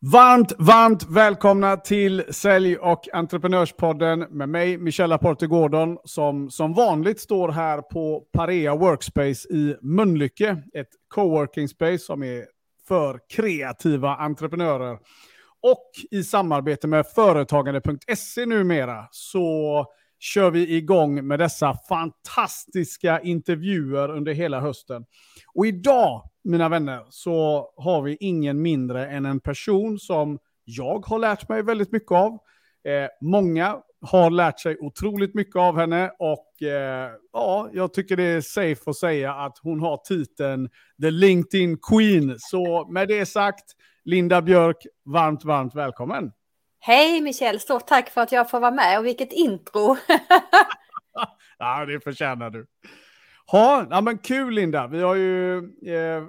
Varmt, varmt välkomna till Sälj och entreprenörspodden med mig, Michel Aporte Gordon, som som vanligt står här på Parea Workspace i Mölnlycke. Ett coworking space som är för kreativa entreprenörer. Och i samarbete med företagande.se numera så kör vi igång med dessa fantastiska intervjuer under hela hösten. Och idag, mina vänner, så har vi ingen mindre än en person som jag har lärt mig väldigt mycket av. Eh, många har lärt sig otroligt mycket av henne och eh, ja, jag tycker det är safe att säga att hon har titeln The LinkedIn Queen. Så med det sagt, Linda Björk, varmt, varmt välkommen. Hej Michelle, stort tack för att jag får vara med och vilket intro. ja, det förtjänar du. Ha, ja, men kul Linda, vi har ju eh,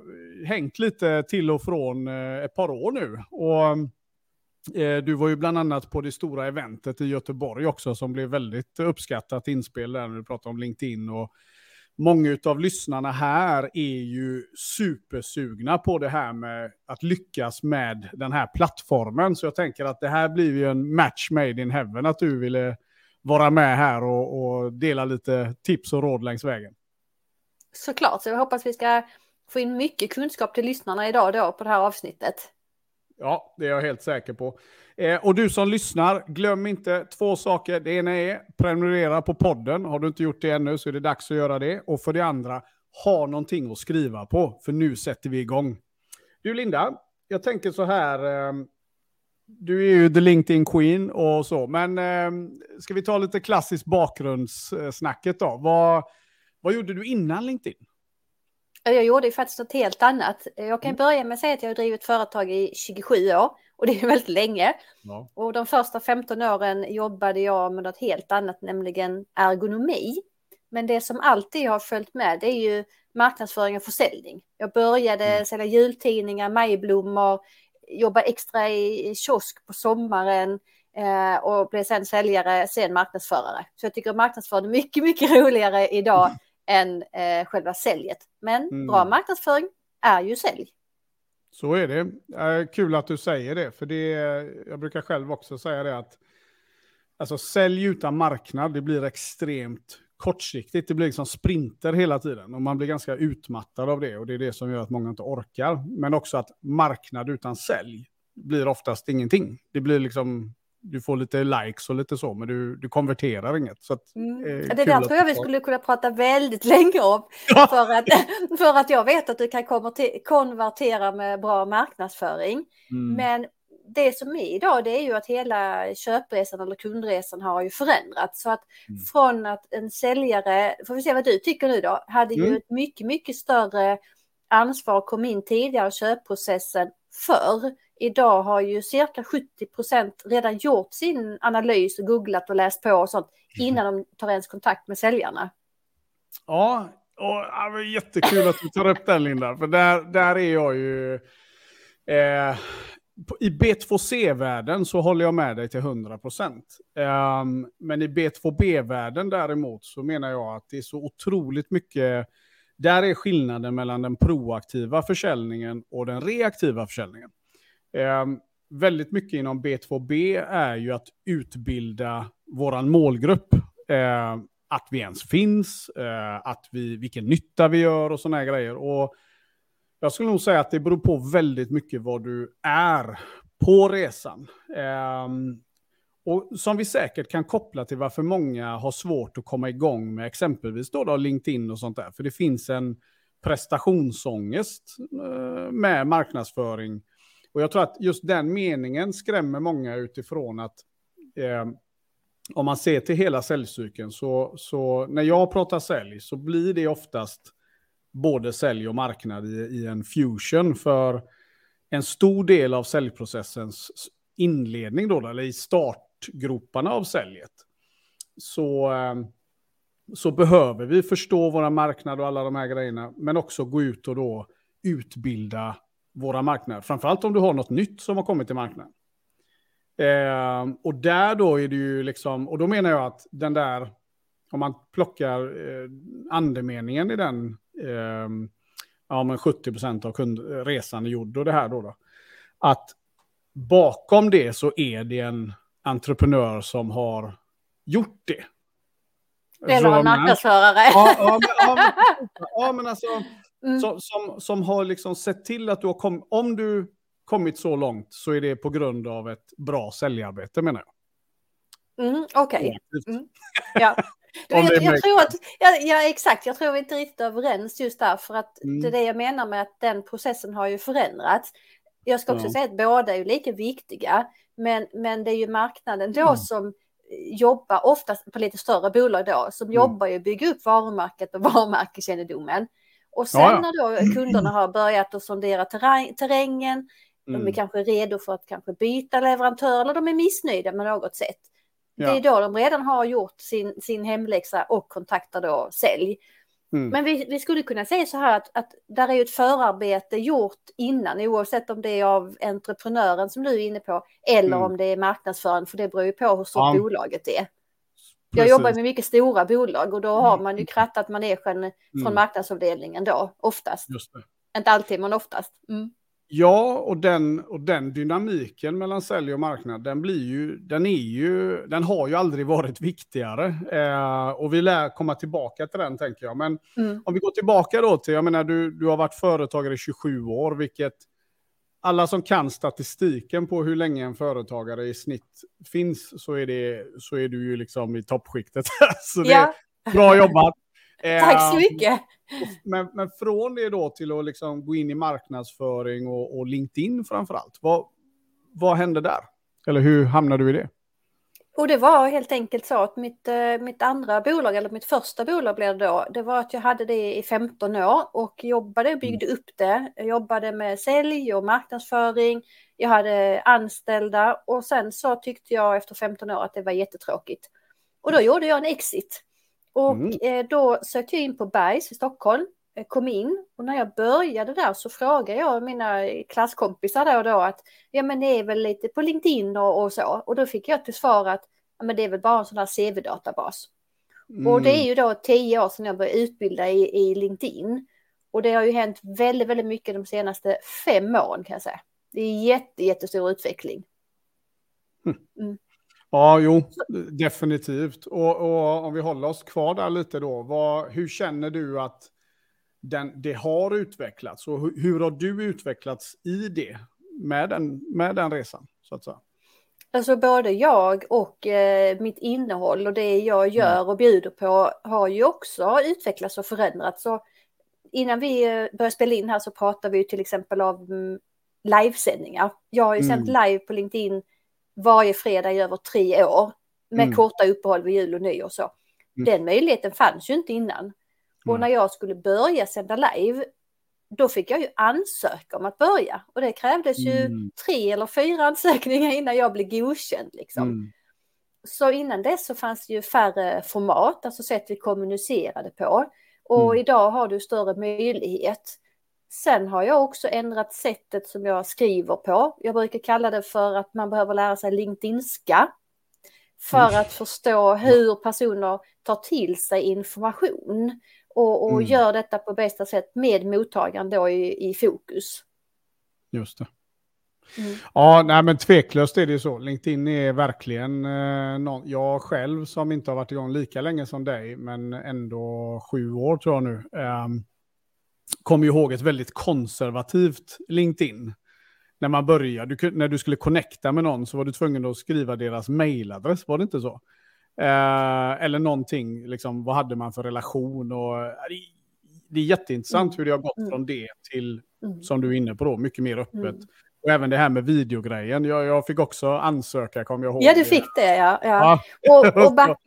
hängt lite till och från eh, ett par år nu. Och eh, du var ju bland annat på det stora eventet i Göteborg också som blev väldigt uppskattat inspel där när du pratade om LinkedIn och många av lyssnarna här är ju supersugna på det här med att lyckas med den här plattformen. Så jag tänker att det här blir ju en match made in heaven, att du ville vara med här och, och dela lite tips och råd längs vägen. Såklart, så jag hoppas vi ska få in mycket kunskap till lyssnarna idag då på det här avsnittet. Ja, det är jag helt säker på. Eh, och du som lyssnar, glöm inte två saker. Det ena är prenumerera på podden. Har du inte gjort det ännu så är det dags att göra det. Och för det andra, ha någonting att skriva på, för nu sätter vi igång. Du Linda, jag tänker så här. Eh, du är ju the LinkedIn Queen och så, men eh, ska vi ta lite klassiskt bakgrundssnacket då? Vad, vad gjorde du innan LinkedIn? Jag gjorde ju faktiskt något helt annat. Jag kan mm. börja med att säga att jag har drivit företag i 27 år och det är väldigt länge. Ja. Och de första 15 åren jobbade jag med något helt annat, nämligen ergonomi. Men det som alltid har följt med det är ju marknadsföring och försäljning. Jag började mm. sälja jultidningar, majblommor, jobba extra i kiosk på sommaren eh, och blev sen säljare, sen marknadsförare. Så jag tycker marknadsföring är mycket, mycket roligare idag än eh, själva säljet. Men mm. bra marknadsföring är ju sälj. Så är det. Eh, kul att du säger det, för det, jag brukar själv också säga det att alltså, sälj utan marknad, det blir extremt kortsiktigt. Det blir liksom sprinter hela tiden och man blir ganska utmattad av det och det är det som gör att många inte orkar. Men också att marknad utan sälj blir oftast ingenting. Det blir liksom du får lite likes och lite så, men du, du konverterar inget. Så att, mm. eh, det där tror jag vi skulle kunna prata väldigt länge om. Ja. För, att, för att jag vet att du kan konvertera med bra marknadsföring. Mm. Men det som är idag det är ju att hela köpresan eller kundresan har ju förändrats. Så att mm. från att en säljare, får vi se vad du tycker nu då, hade ju mm. ett mycket, mycket större ansvar, kom in tidigare i köpprocessen förr idag har ju cirka 70 procent redan gjort sin analys och googlat och läst på och sånt innan de tar ens kontakt med säljarna. Ja, och, jättekul att du tar upp den Linda, för där, där är jag ju... Eh, I B2C-världen så håller jag med dig till 100 procent. Eh, men i B2B-världen däremot så menar jag att det är så otroligt mycket... Där är skillnaden mellan den proaktiva försäljningen och den reaktiva försäljningen. Eh, väldigt mycket inom B2B är ju att utbilda våran målgrupp. Eh, att vi ens finns, eh, att vi, vilken nytta vi gör och sådana grejer. Och jag skulle nog säga att det beror på väldigt mycket vad du är på resan. Um, och som vi säkert kan koppla till varför många har svårt att komma igång med exempelvis då, då LinkedIn och sånt där. För det finns en prestationsångest eh, med marknadsföring och jag tror att just den meningen skrämmer många utifrån att eh, om man ser till hela säljcykeln så, så när jag pratar sälj så blir det oftast både sälj och marknad i, i en fusion för en stor del av säljprocessens inledning då, eller i start startgroparna av säljet, så, eh, så behöver vi förstå våra marknader och alla de här grejerna, men också gå ut och då utbilda våra marknader. Framförallt om du har något nytt som har kommit till marknaden. Eh, och där då är det ju liksom, och då menar jag att den där, om man plockar eh, andemeningen i den, eh, ja men 70% av kund, resan är gjord och det här då, då, att bakom det så är det en entreprenör som har gjort det. Eller en marknadsförare. Ja, ja, men, ja, men, ja, men alltså, mm. som, som, som, har liksom sett till att du har kommit, om du kommit så långt så är det på grund av ett bra säljarbete menar jag. Mm, Okej. Okay. Mm. Ja. jag, jag tror att, ja, ja, exakt, jag tror vi inte riktigt överens just där för att mm. det är det jag menar med att den processen har ju förändrats. Jag ska också ja. säga att båda är lika viktiga, men, men det är ju marknaden då mm. som jobbar, oftast på lite större bolag då, som mm. jobbar ju att bygga upp varumärket och varumärkeskännedomen. Och sen ja, när då kunderna har börjat att sondera terräng, terrängen, mm. de är mm. kanske redo för att kanske byta leverantör eller de är missnöjda med något sätt. Ja. Det är då de redan har gjort sin, sin hemläxa och kontaktar då sälj. Mm. Men vi, vi, skulle kunna säga så här att, att där är ett förarbete gjort innan, oavsett om det är av entreprenören som du är inne på, eller mm. om det är marknadsföraren, för det beror ju på hur stort ja. bolaget är. Jag Precis. jobbar med mycket stora bolag och då har man ju krattat manegen mm. från marknadsavdelningen då, oftast. Inte alltid, men oftast. Mm. Ja, och den, och den dynamiken mellan sälj och marknad, den, blir ju, den, är ju, den har ju aldrig varit viktigare. Eh, och vi lär komma tillbaka till den, tänker jag. Men mm. om vi går tillbaka då till, jag menar, du, du har varit företagare i 27 år, vilket alla som kan statistiken på hur länge en företagare i snitt finns, så är, det, så är du ju liksom i toppskiktet. så det ja. är bra jobbat. Tack så eh, mycket. Men, men från det då till att liksom gå in i marknadsföring och, och LinkedIn framför allt. Vad, vad hände där? Eller hur hamnade du i det? Och det var helt enkelt så att mitt, eh, mitt andra bolag, eller mitt första bolag blev det då, det var att jag hade det i 15 år och jobbade och byggde mm. upp det. Jag jobbade med sälj och marknadsföring, jag hade anställda och sen så tyckte jag efter 15 år att det var jättetråkigt. Och då gjorde jag en exit. Och mm. Eh, då sökte jag in på Bergs i Stockholm, eh, kom in och när jag började där så frågade jag mina klasskompisar då och då att ja men det är väl lite på LinkedIn och, och så och då fick jag till svar att ja, men det är väl bara en sån här CV-databas. Mm. Och det är ju då tio år sedan jag började utbilda i, i LinkedIn. Och det har ju hänt väldigt, väldigt mycket de senaste fem åren kan jag säga. Det är jätte, jättestor utveckling. Hm. Mm. Ja, jo, definitivt. Och, och, om vi håller oss kvar där lite då, vad, hur känner du att den, det har utvecklats och hur, hur har du utvecklats i det med den, med den resan? Så att säga? Alltså både jag och eh, mitt innehåll och det jag mm. gör och bjuder på har ju också utvecklats och förändrats. Så innan vi eh, började spela in här så pratade vi till exempel om mm, livesändningar. Jag har ju mm. sänt live på LinkedIn varje fredag i över tre år med mm. korta uppehåll vid jul och nyår så. Mm. Den möjligheten fanns ju inte innan. Och mm. när jag skulle börja sända live, då fick jag ju ansöka om att börja. Och det krävdes ju mm. tre eller fyra ansökningar innan jag blev godkänd. Liksom. Mm. Så innan dess så fanns det ju färre format, alltså sätt vi kommunicerade på. Och idag har du större möjlighet. Sen har jag också ändrat sättet som jag skriver på. Jag brukar kalla det för att man behöver lära sig LinkedInska. För mm. att förstå hur personer tar till sig information. Och, och mm. gör detta på bästa sätt med mottagaren då i, i fokus. Just det. Mm. Ja, nej, men tveklöst är det ju så. LinkedIn är verkligen eh, någon, jag själv som inte har varit igång lika länge som dig, men ändå sju år tror jag nu. Um, kommer ihåg ett väldigt konservativt LinkedIn. När man började, du, när du skulle connecta med någon så var du tvungen att skriva deras mailadress, var det inte så? Eh, eller någonting, liksom, vad hade man för relation? Och, eh, det, det är jätteintressant mm. hur det har gått mm. från det till, mm. som du är inne på då, mycket mer öppet. Mm. Och även det här med videogrejen. Jag, jag fick också ansöka, kommer jag ihåg. Ja, du fick det, ja. ja. ja. Och, och back,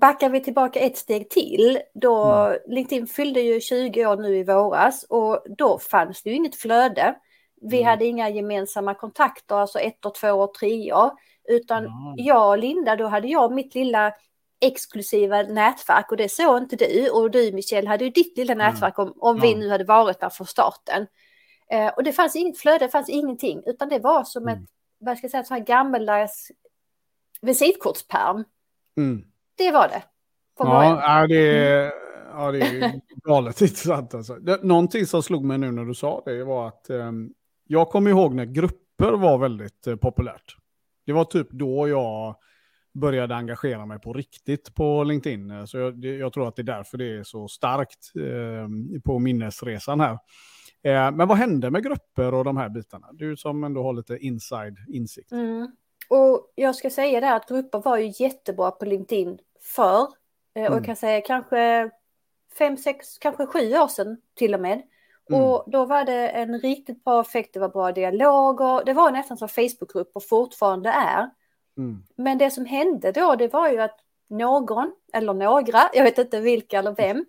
Backar vi tillbaka ett steg till, då mm. LinkedIn fyllde ju 20 år nu i våras och då fanns det ju inget flöde. Vi mm. hade inga gemensamma kontakter, alltså ett och två och tre år, utan mm. jag och Linda, då hade jag mitt lilla exklusiva nätverk och det såg inte du och du Michelle hade ju ditt lilla nätverk om, om vi nu hade varit där från starten. Eh, och det fanns inget flöde, det fanns ingenting, utan det var som mm. ett, vad ska jag säga, så här gammaldags visitkortspärm. Mm. Det var det. Ja, det är, mm. ja, det är galet intressant. Alltså. Det, någonting som slog mig nu när du sa det var att um, jag kommer ihåg när grupper var väldigt eh, populärt. Det var typ då jag började engagera mig på riktigt på LinkedIn. Så jag, jag tror att det är därför det är så starkt eh, på minnesresan här. Eh, men vad hände med grupper och de här bitarna? Du som ändå har lite inside insikt. Mm. Och jag ska säga det att grupper var ju jättebra på LinkedIn för, eh, och mm. jag kan säga kanske fem, sex, kanske sju år sedan till och med. Mm. Och då var det en riktigt bra effekt, det var bra dialoger, det var nästan som Facebookgrupper fortfarande är. Mm. Men det som hände då, det var ju att någon, eller några, jag vet inte vilka eller vem,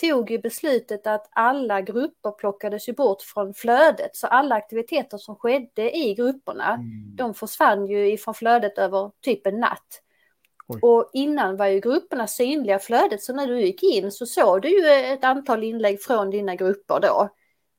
tog ju beslutet att alla grupper plockades ju bort från flödet. Så alla aktiviteter som skedde i grupperna, mm. de försvann ju ifrån flödet över typ en natt. Oj. Och innan var ju grupperna synliga flödet, så när du gick in så såg du ju ett antal inlägg från dina grupper då.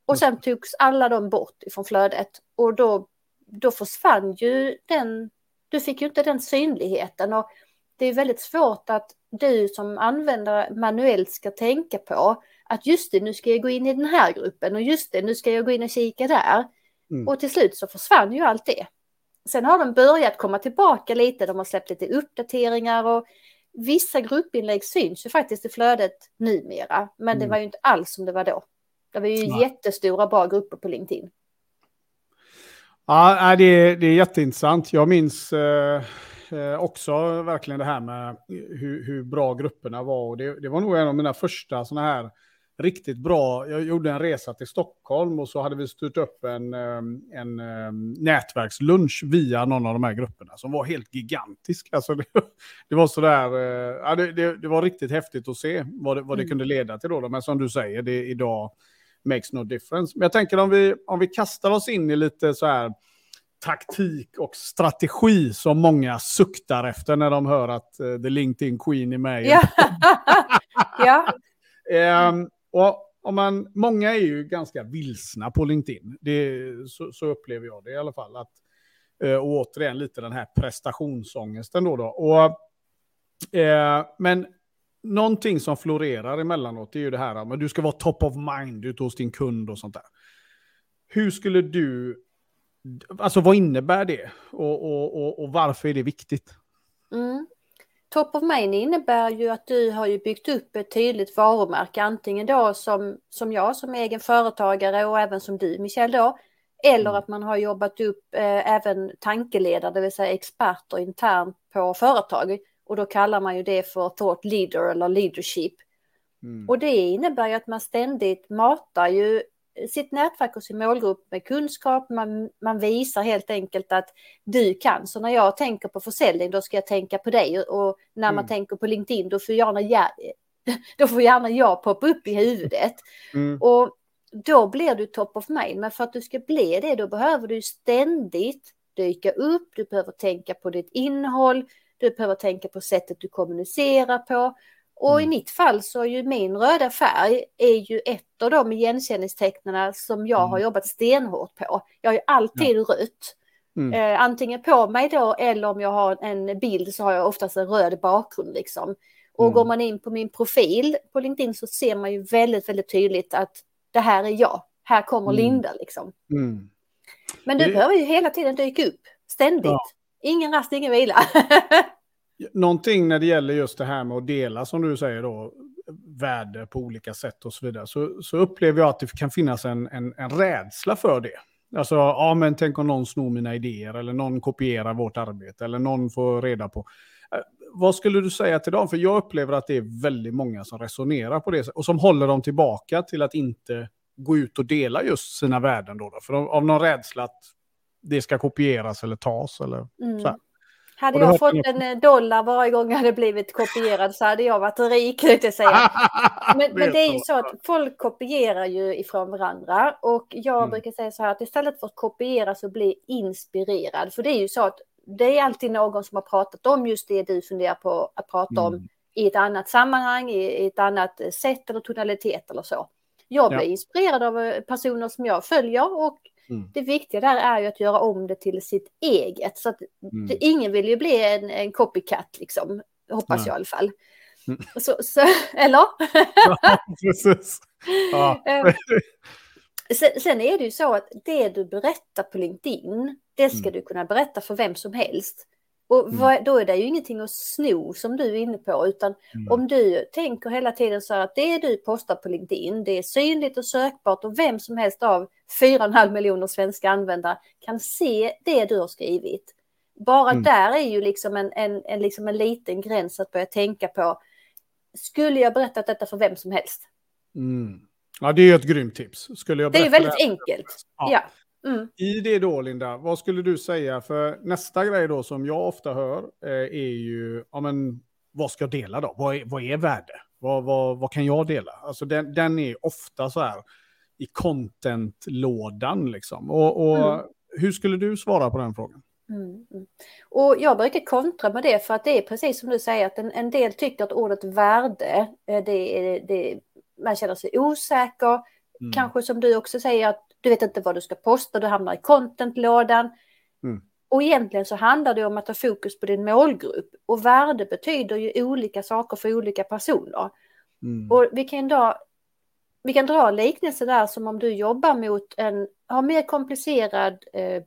Och sen togs alla de bort ifrån flödet och då, då försvann ju den, du fick ju inte den synligheten och det är väldigt svårt att du som användare manuellt ska tänka på att just det, nu ska jag gå in i den här gruppen och just det, nu ska jag gå in och kika där. Mm. Och till slut så försvann ju allt det. Sen har de börjat komma tillbaka lite, de har släppt lite uppdateringar och vissa gruppinlägg syns ju faktiskt i flödet numera, men mm. det var ju inte alls som det var då. Det var ju Nej. jättestora bra grupper på LinkedIn. Ja, det är, det är jätteintressant. Jag minns eh, eh, också verkligen det här med hur, hur bra grupperna var. Och det, det, var nog en av mina första sådana här riktigt bra. Jag gjorde en resa till Stockholm och så hade vi styrt upp en, ehm, en, ehm, nätverkslunch via någon av de här grupperna som var helt gigantisk. Alltså det, det var sådär, eh, ja, det, det, det, var riktigt häftigt att se vad det, vad det mm. kunde leda till då. Men som du säger, det idag makes no difference. Men jag tänker om vi, om vi kastar oss in i lite så här taktik och strategi som många suktar efter när de hör att uh, The LinkedIn Queen är med. Ja. ja. um, och om man, många är ju ganska vilsna på LinkedIn. Det, så, så upplever jag det i alla fall. Att, eh, och återigen lite den här prestationsångesten då. då. Och, eh, men någonting som florerar emellanåt är ju det här att du ska vara top of mind ute hos din kund och sånt där. Hur skulle du Alltså vad innebär det och, och, och, och varför är det viktigt? Mm. Top of mind innebär ju att du har ju byggt upp ett tydligt varumärke, antingen då som, som jag som egen företagare och även som du Michel då, eller mm. att man har jobbat upp eh, även tankeledare, det vill säga experter internt på företag. Och då kallar man ju det för thought leader eller leadership. Mm. Och det innebär ju att man ständigt matar ju sitt nätverk och sin målgrupp med kunskap. Man, man visar helt enkelt att du kan. Så när jag tänker på försäljning då ska jag tänka på dig. Och när man mm. tänker på LinkedIn då får gärna, då får gärna jag poppa upp i huvudet. Mm. Och då blir du top of mind. Men för att du ska bli det då behöver du ständigt dyka upp. Du behöver tänka på ditt innehåll. Du behöver tänka på sättet du kommunicerar på. Och mm. i mitt fall så är ju min röda färg är ju ett av de igenkänningstecknen som jag mm. har jobbat stenhårt på. Jag har ju alltid ja. rött. Mm. Eh, antingen på mig då eller om jag har en bild så har jag oftast en röd bakgrund liksom. Och mm. går man in på min profil på LinkedIn så ser man ju väldigt, väldigt tydligt att det här är jag. Här kommer mm. Linda liksom. Mm. Men du det... behöver ju hela tiden dyka upp, ständigt. Ja. Ingen rast, ingen vila. Någonting när det gäller just det här med att dela, som du säger då, värde på olika sätt och så vidare, så, så upplever jag att det kan finnas en, en, en rädsla för det. Alltså, ja men tänk om någon snor mina idéer, eller någon kopierar vårt arbete, eller någon får reda på. Äh, vad skulle du säga till dem? För jag upplever att det är väldigt många som resonerar på det och som håller dem tillbaka till att inte gå ut och dela just sina värden. Då, då. För av någon rädsla att det ska kopieras eller tas. Eller mm. så här. Mm. Hade jag fått en eh, dollar varje gång jag hade blivit kopierad så hade jag varit rik, jag säga. Men, men, det är ju så att folk kopierar ju ifrån varandra och jag mm. brukar säga så här att istället för att kopiera så bli inspirerad. För det är ju så att det är alltid någon som har pratat om just det du funderar på att prata mm. om i ett annat sammanhang, i ett annat sätt eller tonalitet eller så. Jag blir ja. inspirerad av eh, personer som jag följer och Mm. Det viktiga där är ju att göra om det till sitt eget. Så att mm. det, ingen vill ju bli en, en copycat, liksom, hoppas Nej. jag i alla fall. Mm. Så, så, eller? ja, precis. Ja. Ehm, sen, sen, är det ju så att det du berättar på LinkedIn, Det ska mm. du kunna berätta för vem som helst. Och mm. vad, då är det ju ingenting att sno som du är inne på, utan mm. om du tänker hela tiden så att det du postar på LinkedIn, det är synligt och sökbart och vem som helst av 4,5 miljoner svenska användare kan se det du har skrivit. Bara mm. där är ju liksom en, en, en, liksom en liten gräns att börja tänka på. Skulle jag berättat detta för vem som helst? Mm. Ja, det är ett grymt tips. Skulle jag det är väldigt det? enkelt. Ja. ja. Mm. I det då, Linda, vad skulle du säga? För nästa grej då som jag ofta hör eh, är ju, ja men vad ska jag dela då? Vad är, vad är värde? Vad, vad, vad kan jag dela? Alltså den, den är ofta så här i content-lådan liksom. Och, och mm. hur skulle du svara på den frågan? Mm, mm. Och jag brukar kontra med det för att det är precis som du säger att en, en del tycker att ordet värde, eh, det, det, man känner sig osäker. Mm. Kanske som du också säger att du vet inte vad du ska posta, du hamnar i contentlådan. Mm. Och egentligen så handlar det om att ha fokus på din målgrupp. Och värde betyder ju olika saker för olika personer. Mm. Och vi kan, då, vi kan dra liknelse där som om du jobbar mot en, har mer komplicerad eh,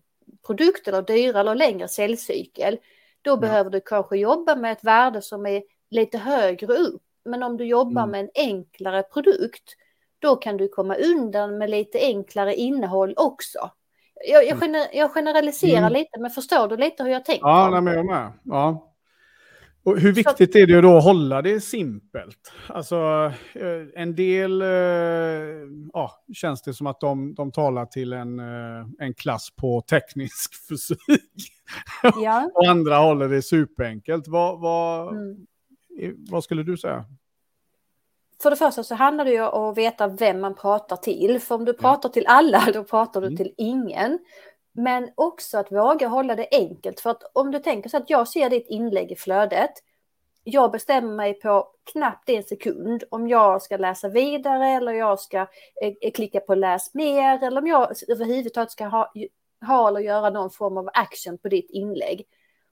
produkt eller dyrare eller längre säljcykel. Då mm. behöver du kanske jobba med ett värde som är lite högre upp. Men om du jobbar mm. med en enklare produkt då kan du komma undan med lite enklare innehåll också. Jag, jag, mm. gener, jag generaliserar mm. lite, men förstår du lite hur jag tänker? Ja, nej, men jag med. Ja. Och hur viktigt Så... är det då att hålla det simpelt? Alltså, eh, en del eh, ja, känns det som att de, de talar till en, eh, en klass på teknisk fysik. Ja. och andra håller det superenkelt. Vad, vad, mm. vad skulle du säga? för det första så handlar det ju om att veta vem man pratar till. För om du pratar till alla, då pratar du mm. till ingen. Men också att våga hålla det enkelt. För att om du tänker så att jag ser ditt inlägg i flödet. Jag bestämmer mig på knappt en sekund om jag ska läsa vidare eller jag ska eh, eh klicka på läs mer eller om jag överhuvudtaget ska ha, ha eller göra någon form av action på ditt inlägg.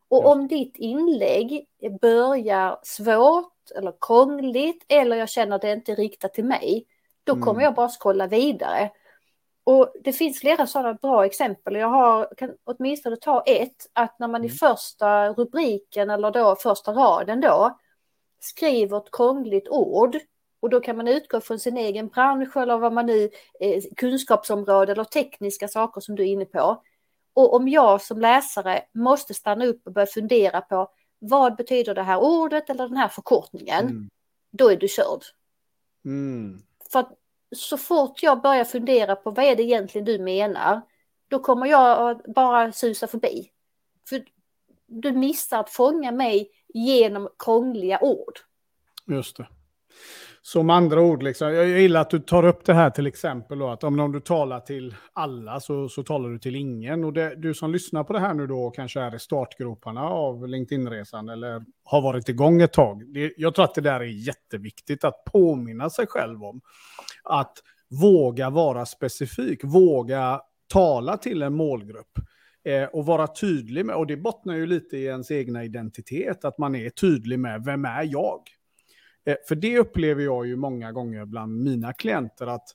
Och om ditt inlägg börjar svårt eller krångligt eller jag känner att det inte är riktat till mig, då kommer mm. jag bara scrolla vidare. Och det finns flera sådana bra exempel. Jag har, kan åtminstone ta ett, att när man mm. i första rubriken eller då första raden då skriver ett krångligt ord och då kan man utgå från sin egen bransch eller vad man nu, eh, kunskapsområde eller tekniska saker som du är inne på. Och om jag som läsare måste stanna upp och börja fundera på vad betyder det här ordet eller den här förkortningen? Mm. Då är du körd. Mm. För så fort jag börjar fundera på vad är det egentligen du menar, då kommer jag bara susa förbi. För du missar att fånga mig genom krångliga ord. Just det. Som andra ord, liksom, jag gillar att du tar upp det här till exempel då, att om, om du talar till alla så, så talar du till ingen. Och det, du som lyssnar på det här nu då kanske är i startgroparna av LinkedIn-resan eller har varit igång ett tag. Det, jag tror att det där är jätteviktigt att påminna sig själv om. Att våga vara specifik, våga tala till en målgrupp eh, och vara tydlig med, och det bottnar ju lite i ens egna identitet, att man är tydlig med vem är jag? Eh, för det upplever jag ju många gånger bland mina klienter att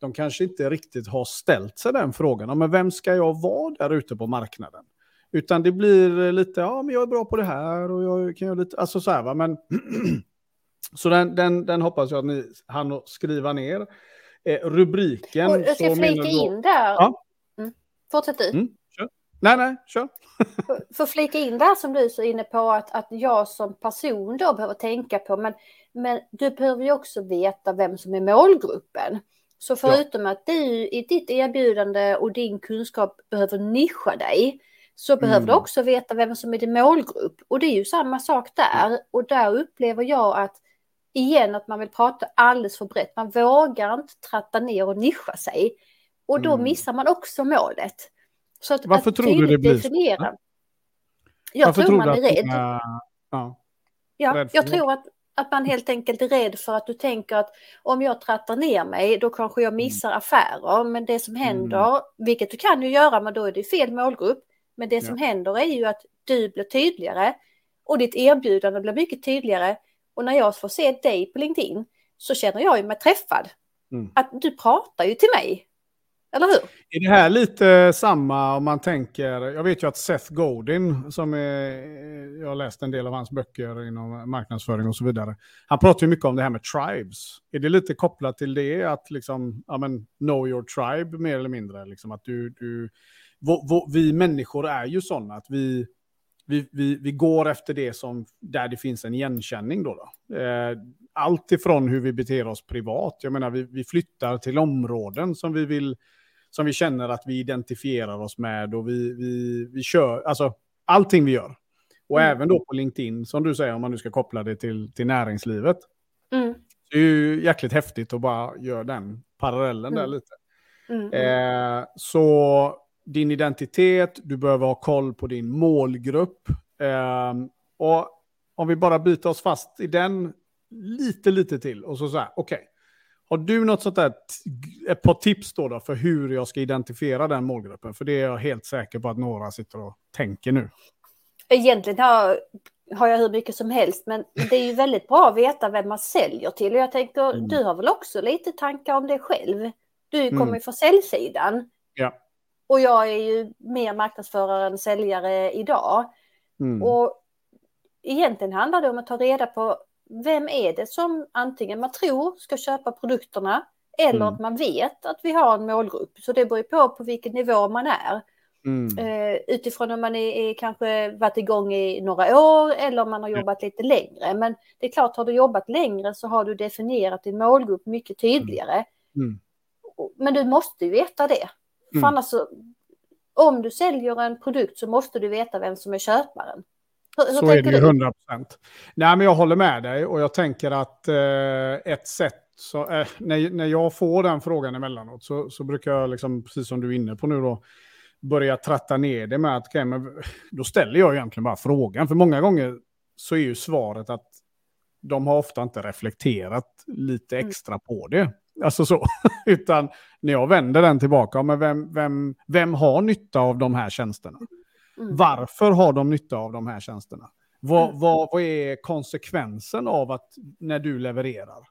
de kanske inte riktigt har ställt sig den frågan. Men vem ska jag vara där ute på marknaden? Utan det blir lite, ja men jag är bra på det här och jag kan göra lite, alltså så här va, men så den, den, den hoppas jag att ni hann skriva ner. Eh, rubriken. Och jag ska flika in där. Ja. Mm. Fortsätt du. Mm. Nej, nej, kör. för, för flika in där som du är så inne på att, att jag som person då behöver tänka på, men men du behöver ju också veta vem som är målgruppen. Så förutom ja. att du i ditt erbjudande och din kunskap behöver nischa dig, så mm. behöver du mm. också veta vem som är din målgrupp. Och det är ju samma sak där. Och där upplever jag att igen att man vill prata alldeles för brett. Man vågar inte tratta ner och nischa sig. Och då mm. missar man också målet. Så att, Varför att tror du det blir definiera. så? Jag Varför tror man är rädd. Ja, ja jag tror att att man helt enkelt är rädd för att du tänker att om jag trattar ner mig då kanske jag missar mm. affärer. Men det som händer, mm. vilket du kan ju göra, men då är det fel målgrupp. Men det som ja. händer är ju att du blir tydligare och ditt erbjudande blir mycket tydligare. Och när jag får se dig på LinkedIn så känner jag ju mig träffad. Mm. Att du pratar ju till mig. Eller hur? Är det här lite samma om man tänker, jag vet ju att Seth Godin, som är, jag har läst en del av hans böcker inom marknadsföring och så vidare, han pratar ju mycket om det här med tribes. Är det lite kopplat till det, att liksom, ja men, know your tribe mer eller mindre, liksom att du, du vi människor är ju sådana att vi, vi, vi, vi går efter det som, där det finns en igenkänning då. då. Eh, allt ifrån hur vi beter oss privat, jag menar vi, vi flyttar till områden som vi vill som vi känner att vi identifierar oss med och vi, vi, vi kör, alltså allting vi gör. Och mm. även då på LinkedIn, som du säger, om man nu ska koppla det till, till näringslivet. Mm. Det är ju jäkligt häftigt att bara göra den parallellen mm. där lite. Mm. Eh, så din identitet, du behöver ha koll på din målgrupp. Eh, och om vi bara byter oss fast i den lite, lite till och så så här, okej. Okay. Har du något sånt där, ett par tips då, då för hur jag ska identifiera den målgruppen? För det är jag helt säker på att några sitter och tänker nu. Egentligen har, har jag hur mycket som helst, men det är ju väldigt bra att veta vem man säljer till. Och jag tänker, mm. du har väl också lite tankar om det själv? Du kommer mm. från säljsidan. Ja. Och jag är ju mer marknadsförare än säljare idag. Mm. Och egentligen handlar det om att ta reda på vem är det som antingen man tror ska köpa produkterna eller mm. att man vet att vi har en målgrupp. Så det beror på på vilken nivå man är. Mm. Uh, utifrån om man är, är, kanske varit igång i några år eller om man har jobbat lite längre. Men det är klart, har du jobbat längre så har du definierat din målgrupp mycket tydligare. Mm. mm. Men du måste ju veta det. För mm. annars så, om du säljer en produkt så måste du veta vem som är köparen. Hur, hur så är det ju 100 procent. Nej, men jag håller med dig och jag tänker att eh, ett sätt, så, eh, när, när jag får den frågan emellanåt så, så brukar jag, liksom, precis som du är inne på nu då, börja tratta ner det med att, okay, men, då ställer jag egentligen bara frågan. För många gånger så är ju svaret att de har ofta inte reflekterat lite mm. extra på det. Alltså så. Utan när jag vänder den tillbaka, men vem, vem, vem har nytta av de här tjänsterna? Mm. Varför har de nytta av de här tjänsterna? Vad, mm. vad, vad är konsekvensen av att när du levererar?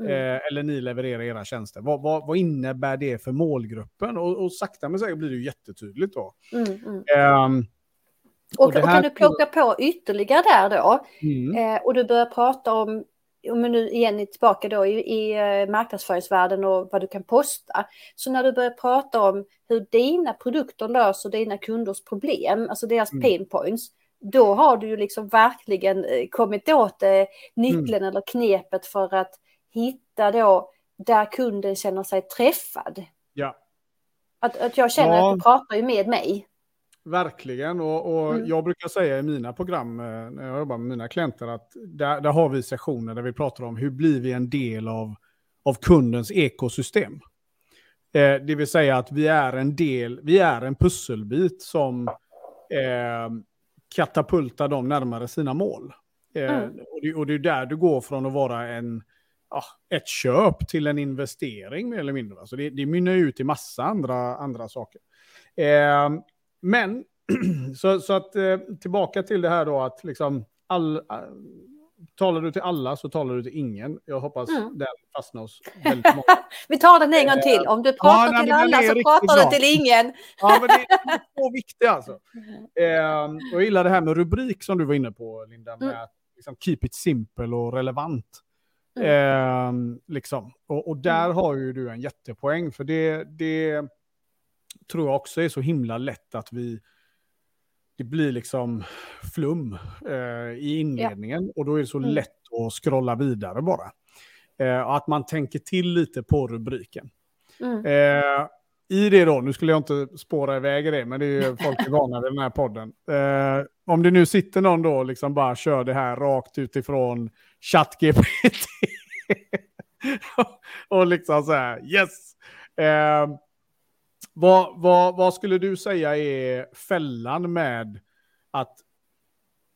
Mm. Eh, eller ni levererar era tjänster. Vad, vad, vad innebär det för målgruppen? Och, och sakta men säkert blir det jättetydligt då. Um, och, och, och, kan du plocka på ytterligare där då? Mm. Eh, och du börjar prata om om vi nu igen är tillbaka då i, i eh, marknadsföringsvärlden och vad du kan posta. Så när du börjar prata om hur dina produkter löser dina kunders problem, alltså deras mm. pain points, då har du ju liksom verkligen eh, kommit åt eh, nyckeln mm. eller knepet för att hitta då där kunden känner sig träffad. Ja. Att, att jag känner ja. att du pratar ju med mig. Verkligen, och, och mm. jag brukar säga i mina program, eh, när jag jobbar med mina klienter, att där, där har vi sessioner där vi pratar om hur blir vi en del av, av kundens ekosystem. Eh, det vill säga att vi är en del, vi är en pusselbit som eh, katapultar dem närmare sina mål. Eh, mm. och, det, och, det, är där du går från att vara en, ja, ett köp till en investering mer eller mindre. Alltså det, det mynnar ut i massa andra, andra saker. Eh, men, så, så att eh, tillbaka till det här då att liksom all, uh, talar du till alla så talar du till ingen. Jag hoppas mm. den fastnar hos väldigt många. Vi tar den en gång till. Om du pratar ja, till alla så pratar du till ingen. ja, men det är så viktigt alltså. Eh, jag gillar det här med rubrik som du var inne på, Linda, med mm. att liksom, keep it simple och relevant. Eh, liksom. och, och där mm. har ju du en jättepoäng, för det, det tror jag också är så himla lätt att vi, det blir liksom flum eh, i inledningen ja. och då är det så mm. lätt att scrolla vidare bara. Eh, och att man tänker till lite på rubriken. Mm. Eh, I det då, nu skulle jag inte spåra iväg det, men det är ju folk är vana vid den här podden. Eh, om det nu sitter någon då liksom bara kör det här rakt utifrån ChatGPT. och liksom så här, yes. Vad, vad, vad skulle du säga är fällan med att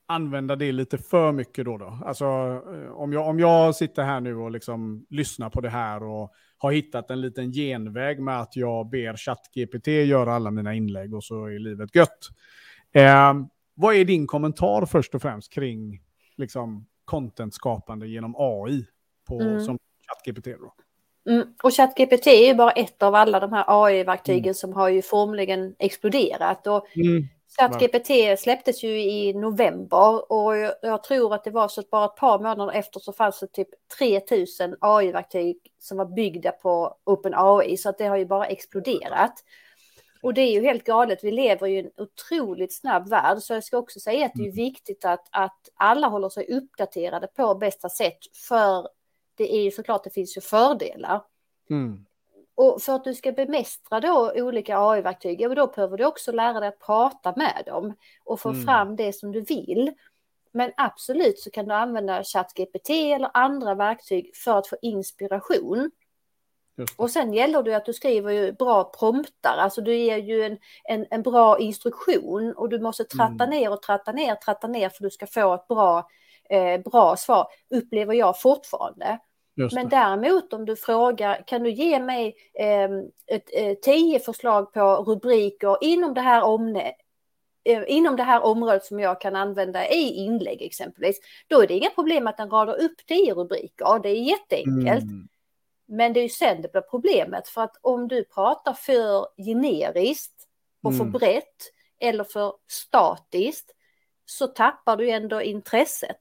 använda det lite för mycket då? då? Alltså eh, om jag, om jag sitter här nu och liksom lyssnar på det här och har hittat en liten genväg med att jag ber ChatGPT göra alla mina inlägg och så är livet gött. Eh, vad är din kommentar först och främst kring liksom, content-skapande genom AI på, mm. som ChatGPT? Då? Mm. Och ChatGPT är ju bara ett av alla de här AI-verktygen mm. som har ju formligen exploderat. Och mm. ChatGPT släpptes ju i november och jag tror att det var så att bara ett par månader efter så fanns det typ 3000 AI-verktyg som var byggda på OpenAI så att det har ju bara exploderat. Och det är ju helt galet, vi lever i en otroligt snabb värld så jag ska också säga att det är mm. viktigt att, att alla håller sig uppdaterade på bästa sätt för det är ju såklart det finns ju fördelar. Mm. Och för att du ska bemästra då olika AI-verktyg, då behöver du också lära dig att prata med dem och få mm. fram det som du vill. Men absolut så kan du använda ChatGPT eller andra verktyg för att få inspiration. Och sen gäller det att du skriver ju bra promptar, alltså du ger ju en, en, en bra instruktion och du måste tratta mm. ner och tratta ner, tratta ner för att du ska få ett bra, eh, bra svar, upplever jag fortfarande. Men däremot om du frågar, kan du ge mig eh, ett, eh, tio förslag på rubriker inom det här omne, eh, inom det här området som jag kan använda i inlägg exempelvis, då är det inga problem att den radar upp tio rubriker, det är jätteenkelt. Mm. Men det är ju sen det blir problemet, för att om du pratar för generiskt och mm. för brett eller för statiskt så tappar du ändå intresset.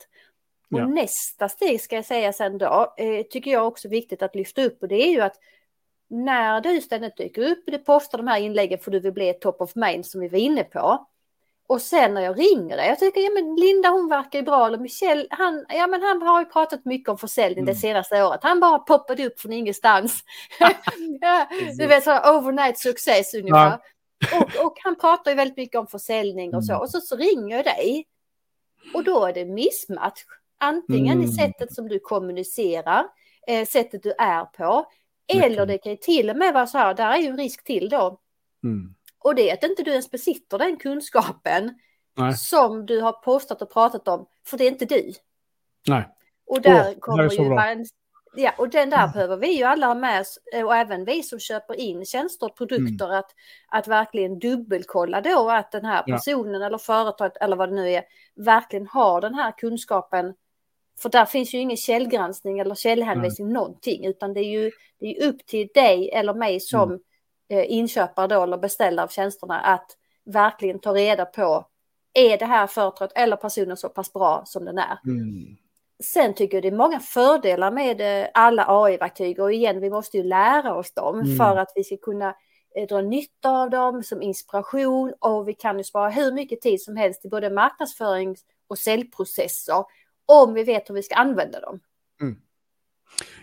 Och ja. nästa steg ska jag säga sen då, eh, tycker jag också viktigt att lyfta upp och det är ju att när du ständigt dyker upp, du postar de här inläggen för du vill bli top of mind som vi var inne på. Och sen när jag ringer dig, jag tycker ja men Linda hon verkar ju bra, eller Michel, han, ja men han har ju pratat mycket om försäljning mm. det senaste året, han bara poppade upp från ingenstans. ja, du vet så overnight success ungefär. Ja. Och, och, han pratar ju väldigt mycket om försäljning och så, mm. och så, så ringer jag dig. Och då är det missmatch. Antingen mm. i sättet som du kommunicerar, eh, sättet du är på, eller det kan ju till och med vara så här, där är ju en risk till då. Mm. Och det är att inte du ens besitter den kunskapen Nej. som du har postat och pratat om, för det är inte du. Nej. Och där oh, kommer ju man, Ja, och den där mm. behöver vi ju alla ha med oss eh, och även vi som köper in tjänster och produkter mm. att, att verkligen dubbelkolla då att den här personen ja. eller företaget eller vad det nu är verkligen har den här kunskapen för där finns ju ingen källgranskning eller källhänvisning mm. någonting, utan det är ju det är upp till dig eller mig som mm. eh, inköpare då eller beställare av tjänsterna att verkligen ta reda på är det här företaget eller personen så pass bra som den är. Mm. Sen tycker jag det är många fördelar med eh, alla AI-verktyg och igen, vi måste ju lära oss dem mm. för att vi ska kunna eh, dra nytta av dem som inspiration och vi kan ju spara hur mycket tid som helst i både marknadsförings och säljprocesser om vi vet hur vi ska använda dem. Mm.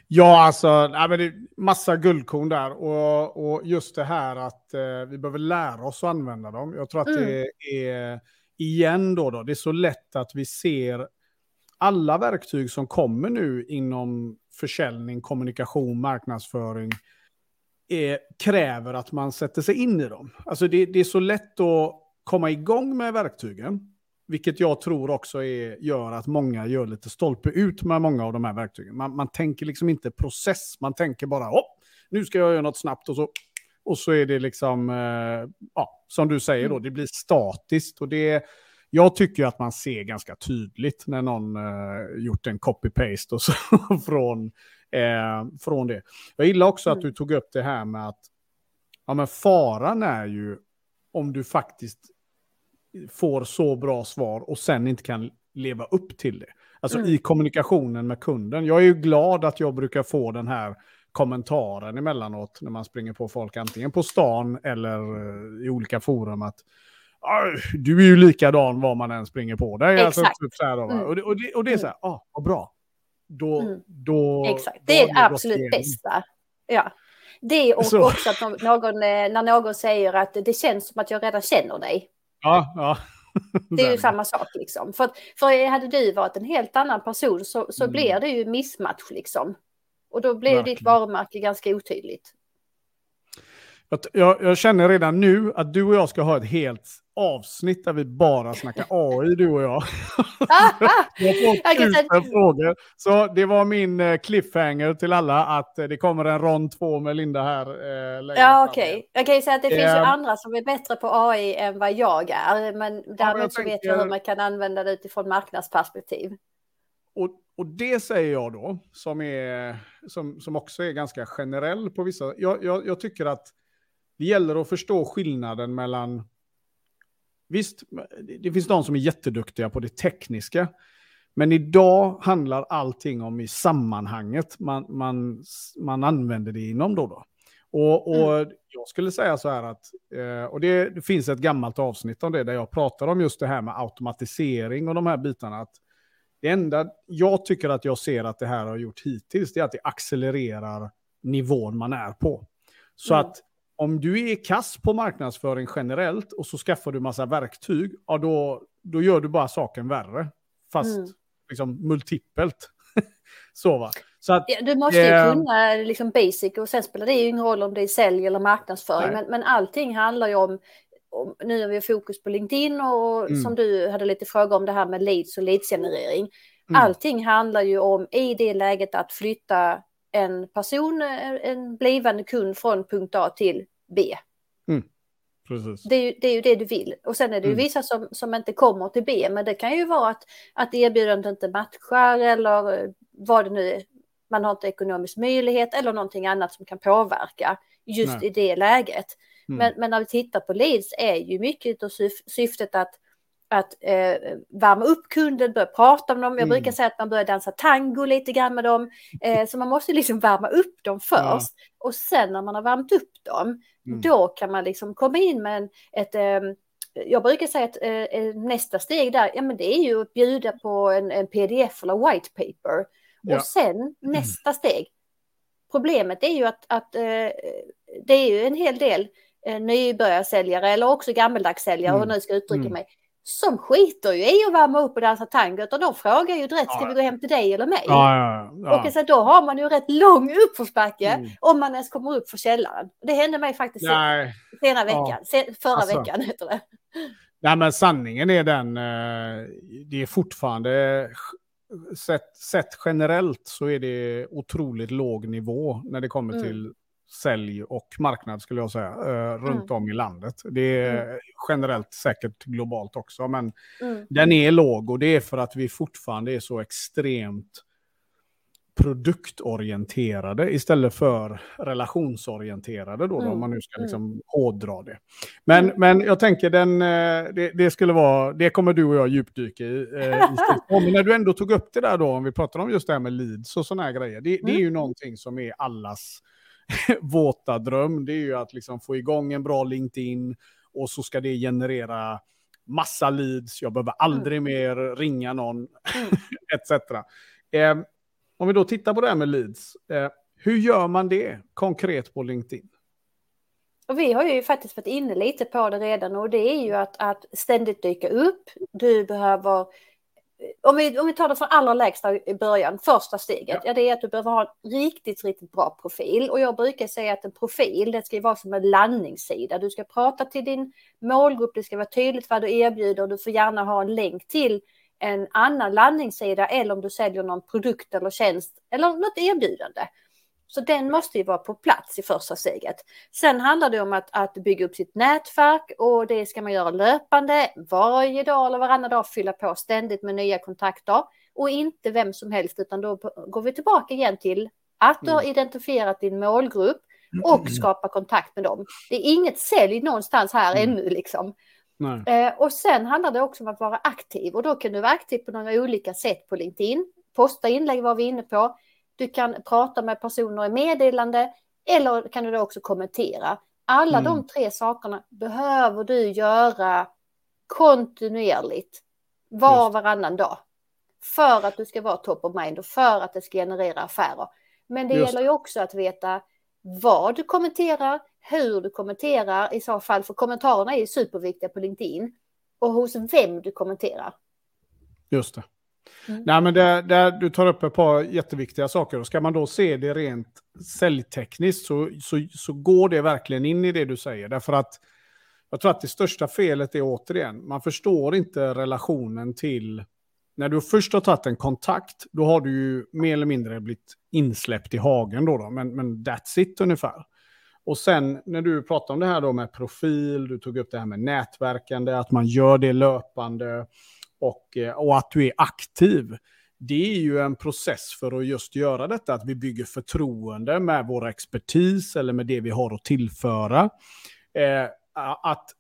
Ja, alltså, nej, men det är massa guldkorn där. Och, och just det här att eh, vi behöver lära oss att använda dem. Jag tror att mm. det är, igen då, då, det är så lätt att vi ser alla verktyg som kommer nu inom försäljning, kommunikation, marknadsföring är, kräver att man sätter sig in i dem. Alltså det, det är så lätt att komma igång med verktygen. Vilket jag tror också är, gör att många gör lite stolpe ut med många av de här verktygen. Man, man tänker liksom inte process, man tänker bara oh, nu ska jag göra något snabbt och så, och så är det liksom, eh, ja, som du säger då, mm. det blir statiskt. Och det, jag tycker att man ser ganska tydligt när någon eh, gjort en copy-paste och så från, eh, från det. Jag gillar också att mm. du tog upp det här med att ja, men faran är ju om du faktiskt får så bra svar och sen inte kan leva upp till det. Alltså mm. i kommunikationen med kunden. Jag är ju glad att jag brukar få den här kommentaren emellanåt när man springer på folk antingen på stan eller eh, i olika forum att du är ju likadan var man än springer på dig. Alltså, Exakt. Alltså, typ så här då, mm. och, det, och, det, och det är så här, ah, vad bra. Då, mm. då, Exakt, det är det absolut bästa. Ja. Det och så. också att någon, eh, när någon säger att det känns som att jag redan känner dig. Ja, ja. Det är ju samma sak liksom. För, för hade du varit en helt annan person så, så mm. blir det ju missmatch liksom. Och då blir Verkligen. ditt varumärke ganska otydligt. Jag, jag, känner redan nu att du och jag ska ha ett helt avsnitt där vi bara snackar AI, du och jag. jag har fått tusen frågor. Så det var min eh, cliffhanger till alla att eh, det kommer en rond två med Linda här. Eh, ja, okej. Okay. Jag kan ju säga att det finns ju andra som är bättre på AI än vad jag är. Men däremot ja, så vet jag hur man kan använda det utifrån marknadsperspektiv. och, och det säger jag då, som, är, som, som också är ganska generell på vissa... Jag, jag, jag tycker att det gäller att förstå skillnaden mellan... Visst, det finns de som är jätteduktiga på det tekniska. Men idag handlar allting om i sammanhanget man, man, man använder det inom då. då. Och, och mm. jag skulle säga så här att, eh, och det, det, finns ett gammalt avsnitt om det där jag pratar om just det här med automatisering och de här bitarna. Att det enda jag tycker att jag ser att det här har gjort hittills, det är att det accelererar nivån man är på. Så mm. att om du är kass på marknadsföring generellt och så skaffar du massa verktyg, ja då, då gör du bara saken värre. Fast mm. liksom multipelt. så va. Så att, du måste ju eh, kunna liksom basic och sen spelar det ju ingen roll om det är sälj eller marknadsföring. Men, men allting handlar ju om, om, nu har vi fokus på LinkedIn och mm. som du hade lite fråga om det här med leads och leadsgenerering. Mm. Allting handlar ju om i det läget att flytta en person, en blivande kund från punkt A till B. Mm. Det är, ju, det är, ju, det du vill. Och sen är det ju mm. vissa som, som inte kommer till B, men det kan ju vara att, att erbjudandet inte matchar eller vad det nu är. Man har inte ekonomisk möjlighet eller någonting annat som kan påverka just Nej. i det läget. Mm. Men, men när vi tittar på leads är ju mycket av syf syftet att att eh, värma upp kunden, börja prata med dem. Jag mm. brukar säga att man börjar dansa tango lite grann med dem. Eh, så man måste liksom värma upp dem först. Ja. Och sen när man har värmt upp dem, mm. då kan man liksom komma in med en, ett... Eh, jag brukar säga att eh, eh, nästa steg där, ja men det är ju att bjuda på en, en pdf eller white paper. Ja. Och sen mm. nästa steg. Problemet är ju att, att eh, det är ju en hel del nybörjarsäljare eller också gammeldagssäljare, mm. och nu ska uttrycka mm. mig, som skiter ju i att värma upp och dansa tango utan de frågar ju direkt, ska vi gå hem till dig eller mig? Ja, ja, ja. Och så då har man ju rätt lång uppförsbacke mm. om man ens kommer upp för källaren. Det hände mig faktiskt Nej. senare veckan, förra alltså. veckan heter det. Nej men sanningen är den, eh, det är fortfarande, sett, sett generellt så är det otroligt låg nivå när det kommer mm. till sälj och marknad skulle jag säga, eh, runt mm. om i landet. Det är mm. generellt säkert globalt också, men mm. den är låg och det är för att vi fortfarande är så extremt produktorienterade istället för relationsorienterade då, då om mm. man nu ska liksom mm. hårdra det. Men, mm. men jag tänker den, eh, det, det, skulle vara, det kommer du och jag djupdyka i. Eh, men när du ändå tog upp det där då, om vi pratar om just det här med leads och sådana här grejer, det, det är ju någonting som är allas våta dröm, det är ju att liksom få igång en bra LinkedIn och så ska det generera massa leads, jag behöver aldrig mm. mer ringa någon, mm. etc. Eh, om vi då tittar på det här med leads, eh, hur gör man det konkret på LinkedIn? Och vi har ju faktiskt varit inne lite på det redan och det är ju att, att ständigt dyka upp. Du behöver om vi, om vi tar det från allra lägsta i början, första steget, ja. ja. det är att du behöver ha en riktigt, riktigt bra profil. Och jag brukar säga att en profil, det ska vara som en landningssida. Du ska prata till din målgrupp, det ska vara tydligt vad du erbjuder. Du får gärna ha en länk till en annan landningssida eller om du säljer någon produkt eller tjänst eller något erbjudande. Så den måste ju vara på plats i första steget. Sen handlar det om att, att bygga upp sitt nätverk och det ska man göra löpande varje dag eller varannan dag fylla på ständigt med nya kontakter och inte vem som helst utan då går vi tillbaka igen till att du har mm. identifierat din målgrupp och mm. skapa kontakt med dem. Det är inget sälj någonstans här mm. ännu liksom. Eh, och sen handlar det också om att vara aktiv och då kan du vara aktiv på några olika sätt på LinkedIn. Posta inlägg var vi inne på. Du kan prata med personer i meddelande eller kan du då också kommentera. Alla mm. de tre sakerna behöver du göra kontinuerligt var och varannan dag. För att du ska vara top of mind och för att det ska generera affärer. Men det Just. gäller ju också att veta vad du kommenterar, hur du kommenterar i så fall, för kommentarerna är superviktiga på LinkedIn. Och hos vem du kommenterar. Just det. Mm. Nej, men det, det, du tar upp ett par jätteviktiga saker. Och ska man då se det rent säljtekniskt så, så, så går det verkligen in i det du säger. Därför att jag tror att det största felet är återigen, man förstår inte relationen till... När du först har tagit en kontakt, då har du ju mer eller mindre blivit insläppt i hagen då, då men, men that's it ungefär. Och sen när du pratar om det här då med profil, du tog upp det här med nätverkande, att man gör det löpande och, eh, och att du är aktiv. det är ju en process för att just göra detta, att vi bygger förtroende med vår expertis eller med det vi har att tillföra. Eh, att,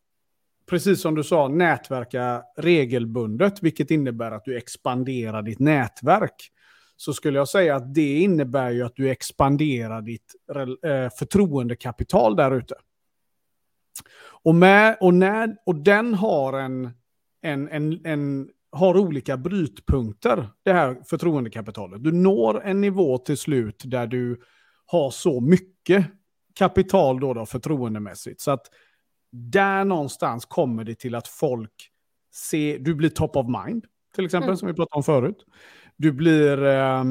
precis som du sa, nätverka regelbundet, vilket innebär att du expanderar ditt nätverk. Så skulle jag säga att det innebär ju att du expanderar ditt eh, förtroendekapital där ute. Och, med, och, när, och den har en, en, en, en har olika brytpunkter, det här förtroendekapitalet. Du når en nivå till slut där du har så mycket kapital då, då förtroendemässigt. Så att där någonstans kommer det till att folk ser, du blir top of mind, till exempel, mm. som vi pratade om förut. Du blir, eh,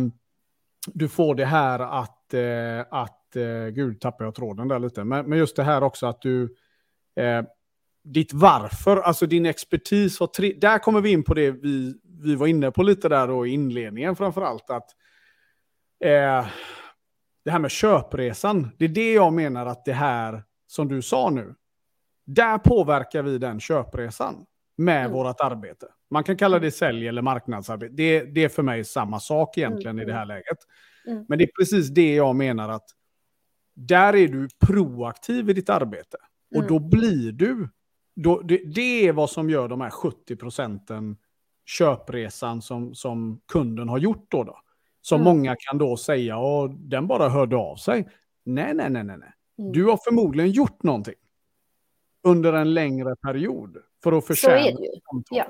du får det här att, eh, att eh, gud tappar jag tråden där lite, men, men just det här också att du, eh, ditt varför, alltså din expertis. Har där kommer vi in på det vi, vi var inne på lite där då i inledningen framför allt. Att, eh, det här med köpresan, det är det jag menar att det här som du sa nu, där påverkar vi den köpresan med mm. vårt arbete. Man kan kalla det sälj eller marknadsarbete. Det, det är för mig samma sak egentligen mm. i det här läget. Mm. Men det är precis det jag menar att där är du proaktiv i ditt arbete. Och mm. då blir du då, det, det, är vad som gör de här 70 procenten köpresan som, som kunden har gjort då. då. Som mm. många kan då säga, och den bara hörde av sig. Nej, nej, nej, nej. Mm. Du har förmodligen gjort någonting under en längre period för att förtjäna Så är det ju. Ja.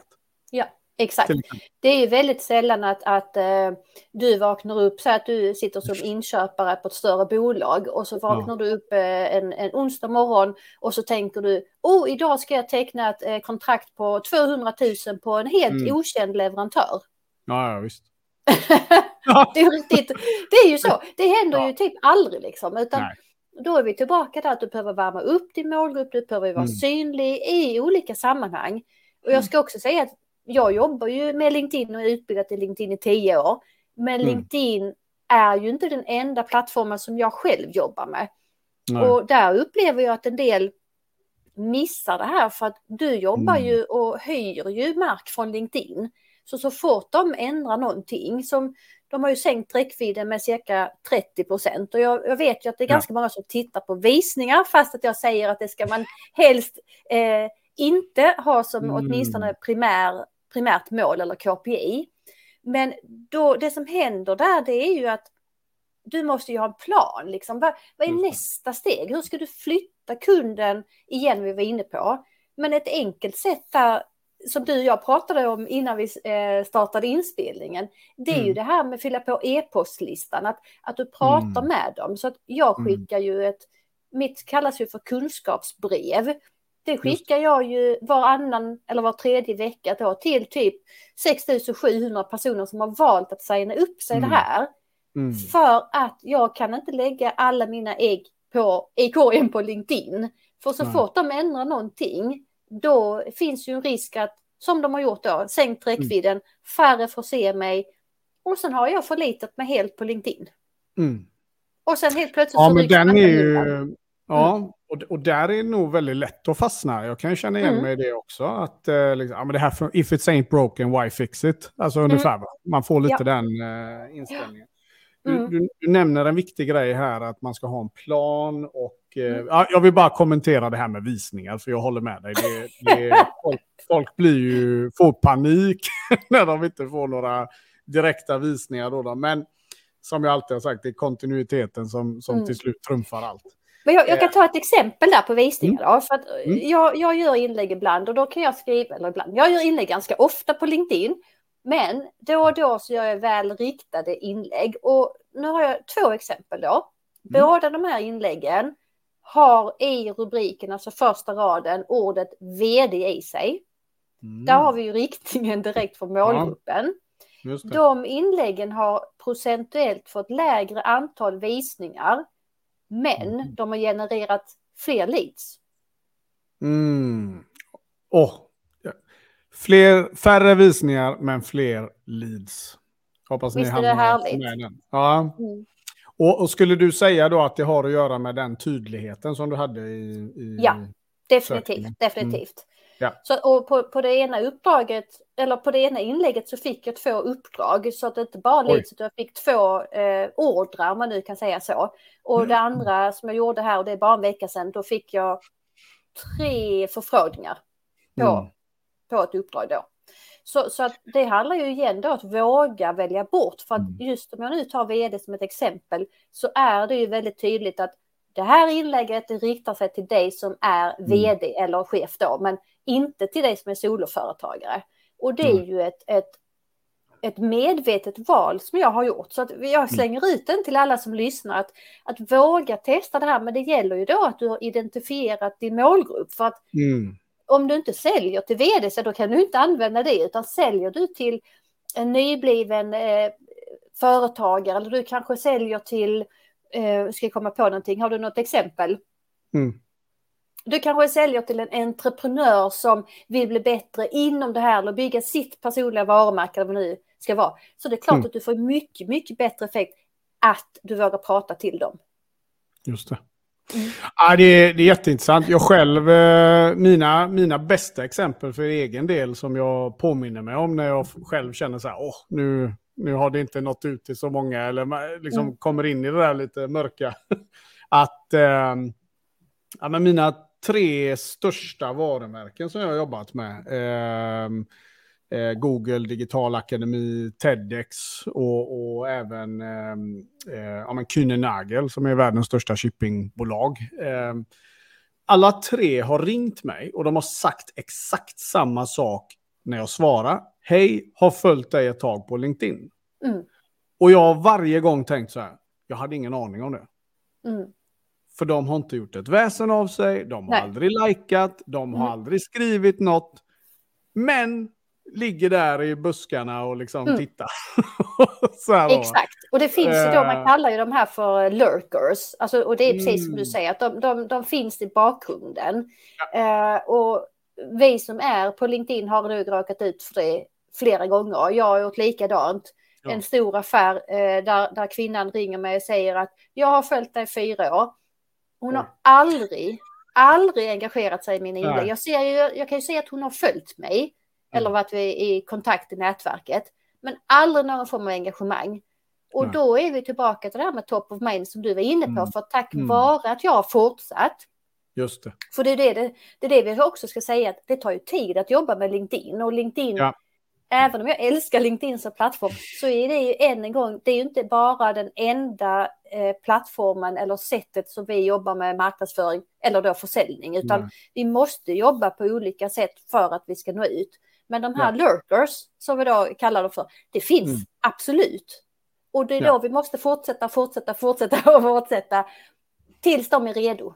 ja. Exakt. Det är ju väldigt sällan att, att uh, du vaknar upp så att du sitter som inköpare på ett större bolag och så vaknar ja. du upp uh, en, en onsdag morgon och så tänker du, oh, idag ska jag teckna ett uh, kontrakt på 200 000 på en helt mm. okänd leverantör. Ja, ja visst. det, är riktigt, det är ju så, det händer ja. ju typ aldrig liksom, utan Nej. då är vi tillbaka där att du behöver värma upp din målgrupp, du behöver vara mm. synlig i olika sammanhang. Och jag mm. ska också säga att jag jobbar ju med LinkedIn och är utbildad i LinkedIn i tio år. Men mm. LinkedIn är ju inte den enda plattformen som jag själv jobbar med. Nej. Och där upplever jag att en del missar det här för att du jobbar mm. ju och höjer ju mark från LinkedIn. Så så fort de ändrar någonting, som de har ju sänkt räckvidden med cirka 30 procent och jag, jag, vet ju att det är ganska ja. många som tittar på visningar fast att jag säger att det ska man helst eh, inte ha som mm. åtminstone primär primärt mål eller KPI. Men då, det som händer där det är ju att du måste ju ha en plan. Liksom. Vad, vad är nästa steg? Hur ska du flytta kunden igen, vi var inne på. Men ett enkelt sätt där, som du och jag pratade om innan vi eh, startade inspelningen, det är mm. ju det här med att fylla på e-postlistan, att, att du pratar mm. med dem. Så att jag mm. skickar ju ett, mitt kallas ju för kunskapsbrev. Det skickar jag ju varannan eller var tredje vecka då till typ 6700 personer som har valt att signa upp sig mm. det här. Mm. För att jag kan inte lägga alla mina ägg på, i korgen på LinkedIn. För så Nej. fort de ändrar någonting, då finns ju en risk att, som de har gjort då, sänkt räckvidden, mm. färre får se mig. Och sen har jag förlitat mig helt på LinkedIn. Mm. Och sen helt plötsligt ja, så men den är ju, Ja, mm. Och, och där är det nog väldigt lätt att fastna. Jag kan känna igen mm. mig i det också. Att eh, liksom, ja, men det här för, if it's ain't broken, why fix it? Alltså mm. ungefär, man får lite ja. den eh, inställningen. Du, mm. du, du, nämner en viktig grej här, att man ska ha en plan och eh, mm. ja, jag vill bara kommentera det här med visningar, för jag håller med dig. Det, det, folk, folk, blir ju, får panik när de inte får några direkta visningar. Då, då. Men som jag alltid har sagt, det är kontinuiteten som, som mm. till slut trumfar allt. Men jag, jag, kan ta ett exempel där på visningar. Mm. Då, för att mm. jag, jag gör inlägg ibland och då kan jag skriva, eller ibland, jag gör inlägg ganska ofta på LinkedIn. Men då och då så gör jag väl riktade inlägg. Och nu har jag två exempel då. Mm. Båda de här inläggen har i rubriken, alltså första raden, ordet vd i sig. Mm. Där har vi ju riktningen direkt från målgruppen. Ja, de inläggen har procentuellt fått lägre antal visningar men mm. de har genererat fler leads. Mm. Oh. Fler, färre visningar men fler leads. Hoppas Visst ni är det härligt? Med den. Ja. Mm. Och, och, skulle du säga då att det har att göra med den tydligheten som du hade i, i Ja, definitivt. Definitivt. Mm. Ja. Så, och på, på det ena uppdraget eller på det ena inlägget så fick jag två uppdrag så att det inte bara leads utan jag fick två eh, ordrar om man nu kan säga så. Och mm. det andra som jag gjorde här och det är bara en vecka sedan då fick jag tre förfrågningar på, mm. på ett uppdrag då. Så, så att det handlar ju igen då att våga välja bort för att mm. just om jag nu tar vd som ett exempel så är det ju väldigt tydligt att det här inlägget det riktar sig till dig som är mm. vd eller chef då, men inte till dig som är soloföretagare. Och det är mm. ju ett, ett, ett medvetet val som jag har gjort. Så att jag mm. slänger ut den till alla som lyssnar att, att våga testa det här. Men det gäller ju då att du har identifierat din målgrupp. För att mm. om du inte säljer till vd så då kan du inte använda det. Utan säljer du till en nybliven eh, företagare eller du kanske säljer till, eh, ska jag komma på någonting, har du något exempel? Mm. Du kanske säljer till en entreprenör som vill bli bättre inom det här eller bygga sitt personliga varumärke eller vad det nu ska vara. Så det är klart mm. att du får mycket, mycket bättre effekt att du vågar prata till dem. Just det. Mm. Ja, det, är, det är jätteintressant. Jag själv, eh, mina, mina bästa exempel för egen del som jag påminner mig om när jag själv känner så här, åh, nu, nu har det inte nått ut till så många eller liksom mm. kommer in i det där lite mörka. att eh, ja, men mina tre största varumärken som jag har jobbat med. Eh, eh, Google, Digital Akademi, TEDx och, och även ehm, eh, ja, men Kühne Nagel som är världens största shippingbolag. Ehm, alla tre har ringt mig och de har sagt exakt samma sak när jag svarar. Hej, har följt dig ett tag på LinkedIn. Mm. Och jag har varje gång tänkt så här, jag hade ingen aning om det. Mm. För de har inte gjort ett väsen av sig, de har Nej. aldrig likat, de har mm. aldrig skrivit något. Men ligger där i buskarna och liksom mm. tittar. Exakt, och det finns ju då, man eh. kallar ju de här för lurkers. Alltså, och det är precis som du mm. säger, att de, de, de finns i bakgrunden. Ja. Uh, och vi som är på LinkedIn har nu råkat ut för det flera gånger. Jag har gjort likadant. Ja. En stor affär uh, där, där kvinnan ringer mig och säger att jag har följt dig fyra år. Hon har aldrig, aldrig engagerat sig i mina inlägg. Jag, ser ju, jag kan ju se att hon har följt mig mm. eller varit i kontakt i nätverket, men aldrig någon form av engagemang. Och Nej. då är vi tillbaka till det här med top of mind som du var inne på, mm. för tack mm. vare att jag har fortsatt. Just det. För det är det, det, det är det vi också ska säga, att det tar ju tid att jobba med LinkedIn och LinkedIn ja även om jag älskar LinkedIn som plattform så är det ju än en gång, det är ju inte bara den enda eh, plattformen eller sättet som vi jobbar med marknadsföring eller då försäljning, utan Nej. vi måste jobba på olika sätt för att vi ska nå ut. Men de här ja. lurkers, som vi då kallar det för, det finns mm. absolut. Och det är ja. då vi måste fortsätta, fortsätta, fortsätta och fortsätta tills de är redo.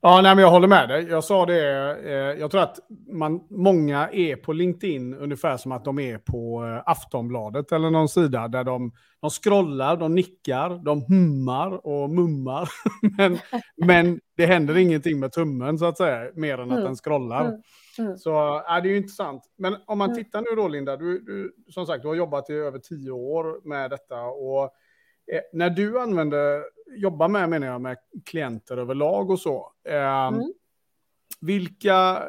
Ja, nej, men jag håller med dig. Jag sa det, eh, jag tror att man, många är på LinkedIn ungefär som att de är på eh, Aftonbladet eller någon sida där de, de scrollar, de nickar, de hummar och mummar. men, men det händer ingenting med tummen så att säga, mer än att mm. den scrollar. Mm. Mm. Så äh, det är ju intressant. Men om man mm. tittar nu då Linda, du, du, som sagt, du har jobbat i över tio år med detta. och när du använder jobbar med, menar jag, med klienter överlag och så. Eh, mm. Vilka,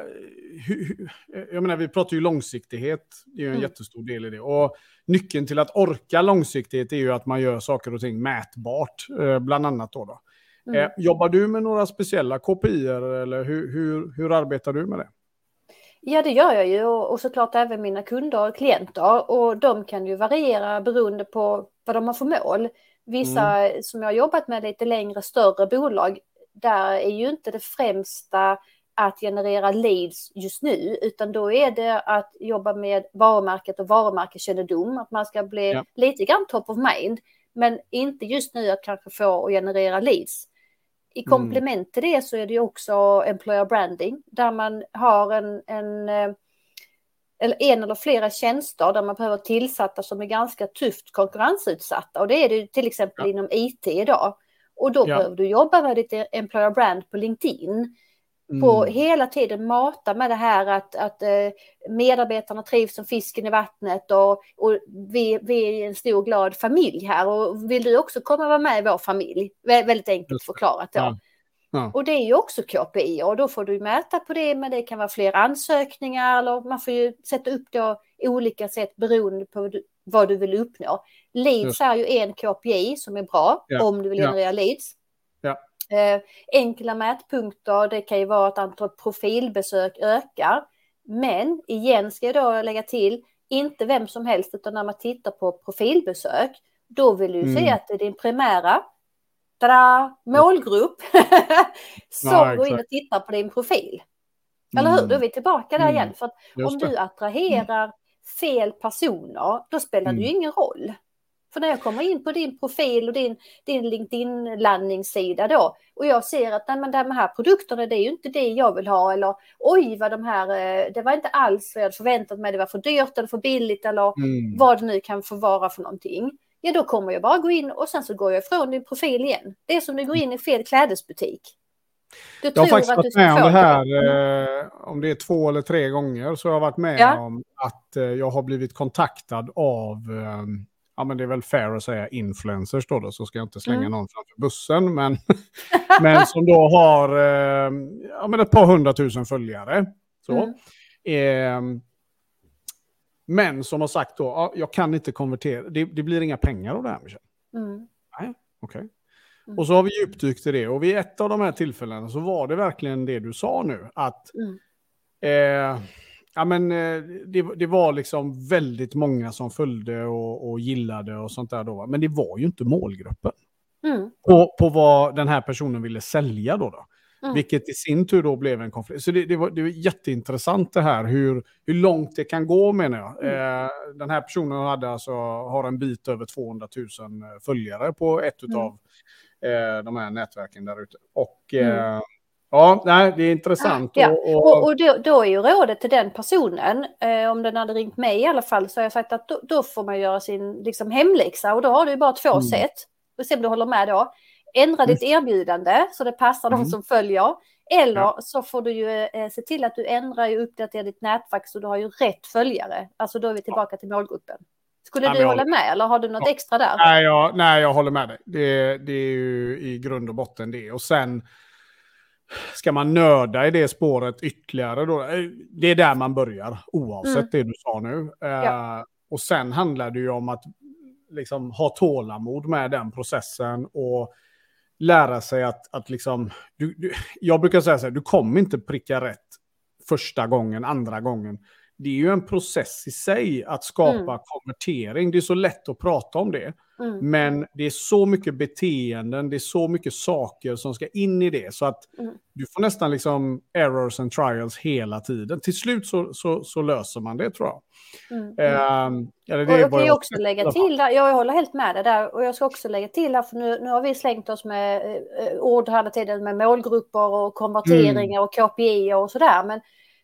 hur, jag menar vi pratar ju långsiktighet, det är ju en mm. jättestor del i det. Och nyckeln till att orka långsiktighet är ju att man gör saker och ting mätbart, eh, bland annat då. då. Mm. Eh, jobbar du med några speciella KPI eller hur, hur, hur arbetar du med det? Ja, det gör jag ju och, såklart även mina kunder och klienter och de kan ju variera beroende på vad de har för mål. Vissa mm. som jag har jobbat med lite längre, större bolag, där är ju inte det främsta att generera leads just nu, utan då är det att jobba med varumärket och varumärkeskännedom, att man ska bli ja. lite grann top of mind, men inte just nu att kanske få och generera leads. I mm. komplement till det så är det ju också employer branding, där man har en, en eh, eller en eller flera tjänster där man behöver tillsatta som är ganska tufft konkurrensutsatta. Och det är det till exempel ja. inom IT idag. Och då ja. behöver du jobba med ditt employer brand på LinkedIn. Mm. På hela tiden mata med det här att, att eh, medarbetarna trivs som fisken i vattnet och, och vi, vi är en stor glad familj här och vill du också komma och vara med i vår familj? Vä väldigt enkelt förklarat då. Ja. Ja. Och det är ju också KPI och då får du mäta på det, men det kan vara fler ansökningar eller man får ju sätta upp det olika sätt beroende på vad du vill uppnå. Leads är ju en KPI som är bra ja. om du vill generera ja. leads. Ja. Eh, enkla mätpunkter, det kan ju vara att antalet profilbesök ökar. Men igen ska jag då lägga till, inte vem som helst, utan när man tittar på profilbesök, då vill du mm. se att det är din primära tada, målgrupp som ja, går in och tittar på din profil. Eller hur? Då är vi tillbaka där mm. igen. För om du attraherar fel personer, då spelar mm. det ju ingen roll. För när jag kommer in på din profil och din, din LinkedIn-landningssida då och jag ser att nej, men de här produkterna det är ju inte det jag vill ha eller oj vad de här, eh, det var inte alls vad jag hade förväntat mig, det var för dyrt eller för billigt eller mm. vad det nu kan få vara för någonting. Ja då kommer jag bara gå in och sen så går jag ifrån din profil igen. Det är som du går in i fel klädesbutik. Du jag har faktiskt varit med om det här, eh, om det är två eller tre gånger, så jag har varit med ja. om att eh, jag har blivit kontaktad av eh, ja men det är väl fair att säga influencers då, då så ska jag inte slänga mm. någon framför bussen, men, men som då har eh, ja, men ett par hundratusen följare. Så. Mm. Men som har sagt då, ja, jag kan inte konvertera, det, det, blir inga pengar av det här. Mm. Nej, okej. Okay. Mm. Och så har vi djupdykt i det, och vid ett av de här tillfällena så var det verkligen det du sa nu, att mm. eh, Ja, men eh, det, det, var liksom väldigt många som följde och, och gillade och sånt där då. Men det var ju inte målgruppen. Mm. På, på vad den här personen ville sälja då. då. Mm. Vilket i sin tur då blev en konflikt. Så det, det, var, det var jätteintressant det här hur, hur långt det kan gå menar jag. Mm. Eh, den här personen hade alltså, har en bit över 200 000 följare på ett mm. av eh, de här nätverken där ute. Och mm. eh, Ja, nej, det är intressant. Ja, och, och... och, och då, då, är ju rådet till den personen, eh, om den hade ringt mig i alla fall, så har jag sagt att då, då får man göra sin liksom, hemläxa och då har du bara två mm. sätt. Och se om du håller med då. Ändra ditt erbjudande så det passar mm. de som följer. Eller ja. så får du ju eh, se till att du ändrar och uppdaterar ditt nätverk så du har ju rätt följare. Alltså då är vi tillbaka till målgruppen. Skulle ja, du hålla med eller har du något ja. extra där? Nej jag, nej, jag håller med dig. Det, det är ju i grund och botten det. Och sen ska man nörda i det spåret ytterligare då? Eh, det är där man börjar, oavsett mm. det du sa nu. Ja. Uh, och sen handlar det ju om att liksom, ha tålamod med den processen och lära sig att, att liksom, du, du, jag brukar säga så här, du kommer inte pricka rätt första gången, andra gången. Det är ju en process i sig att skapa mm. konvertering. Det är så lätt att prata om det. Mm. Men det är så mycket beteenden, det är så mycket saker som ska in i det. Så att mm. du får nästan liksom errors and trials hela tiden. Till slut så, så, så löser man det tror jag. Mm. Uh, eller det och jag kan ju också lägga till där, jag håller helt med dig där, och jag ska också lägga till här, för nu, nu har vi slängt oss med eh, ord hela tiden med målgrupper och konverteringar mm. och KPI och sådär. Men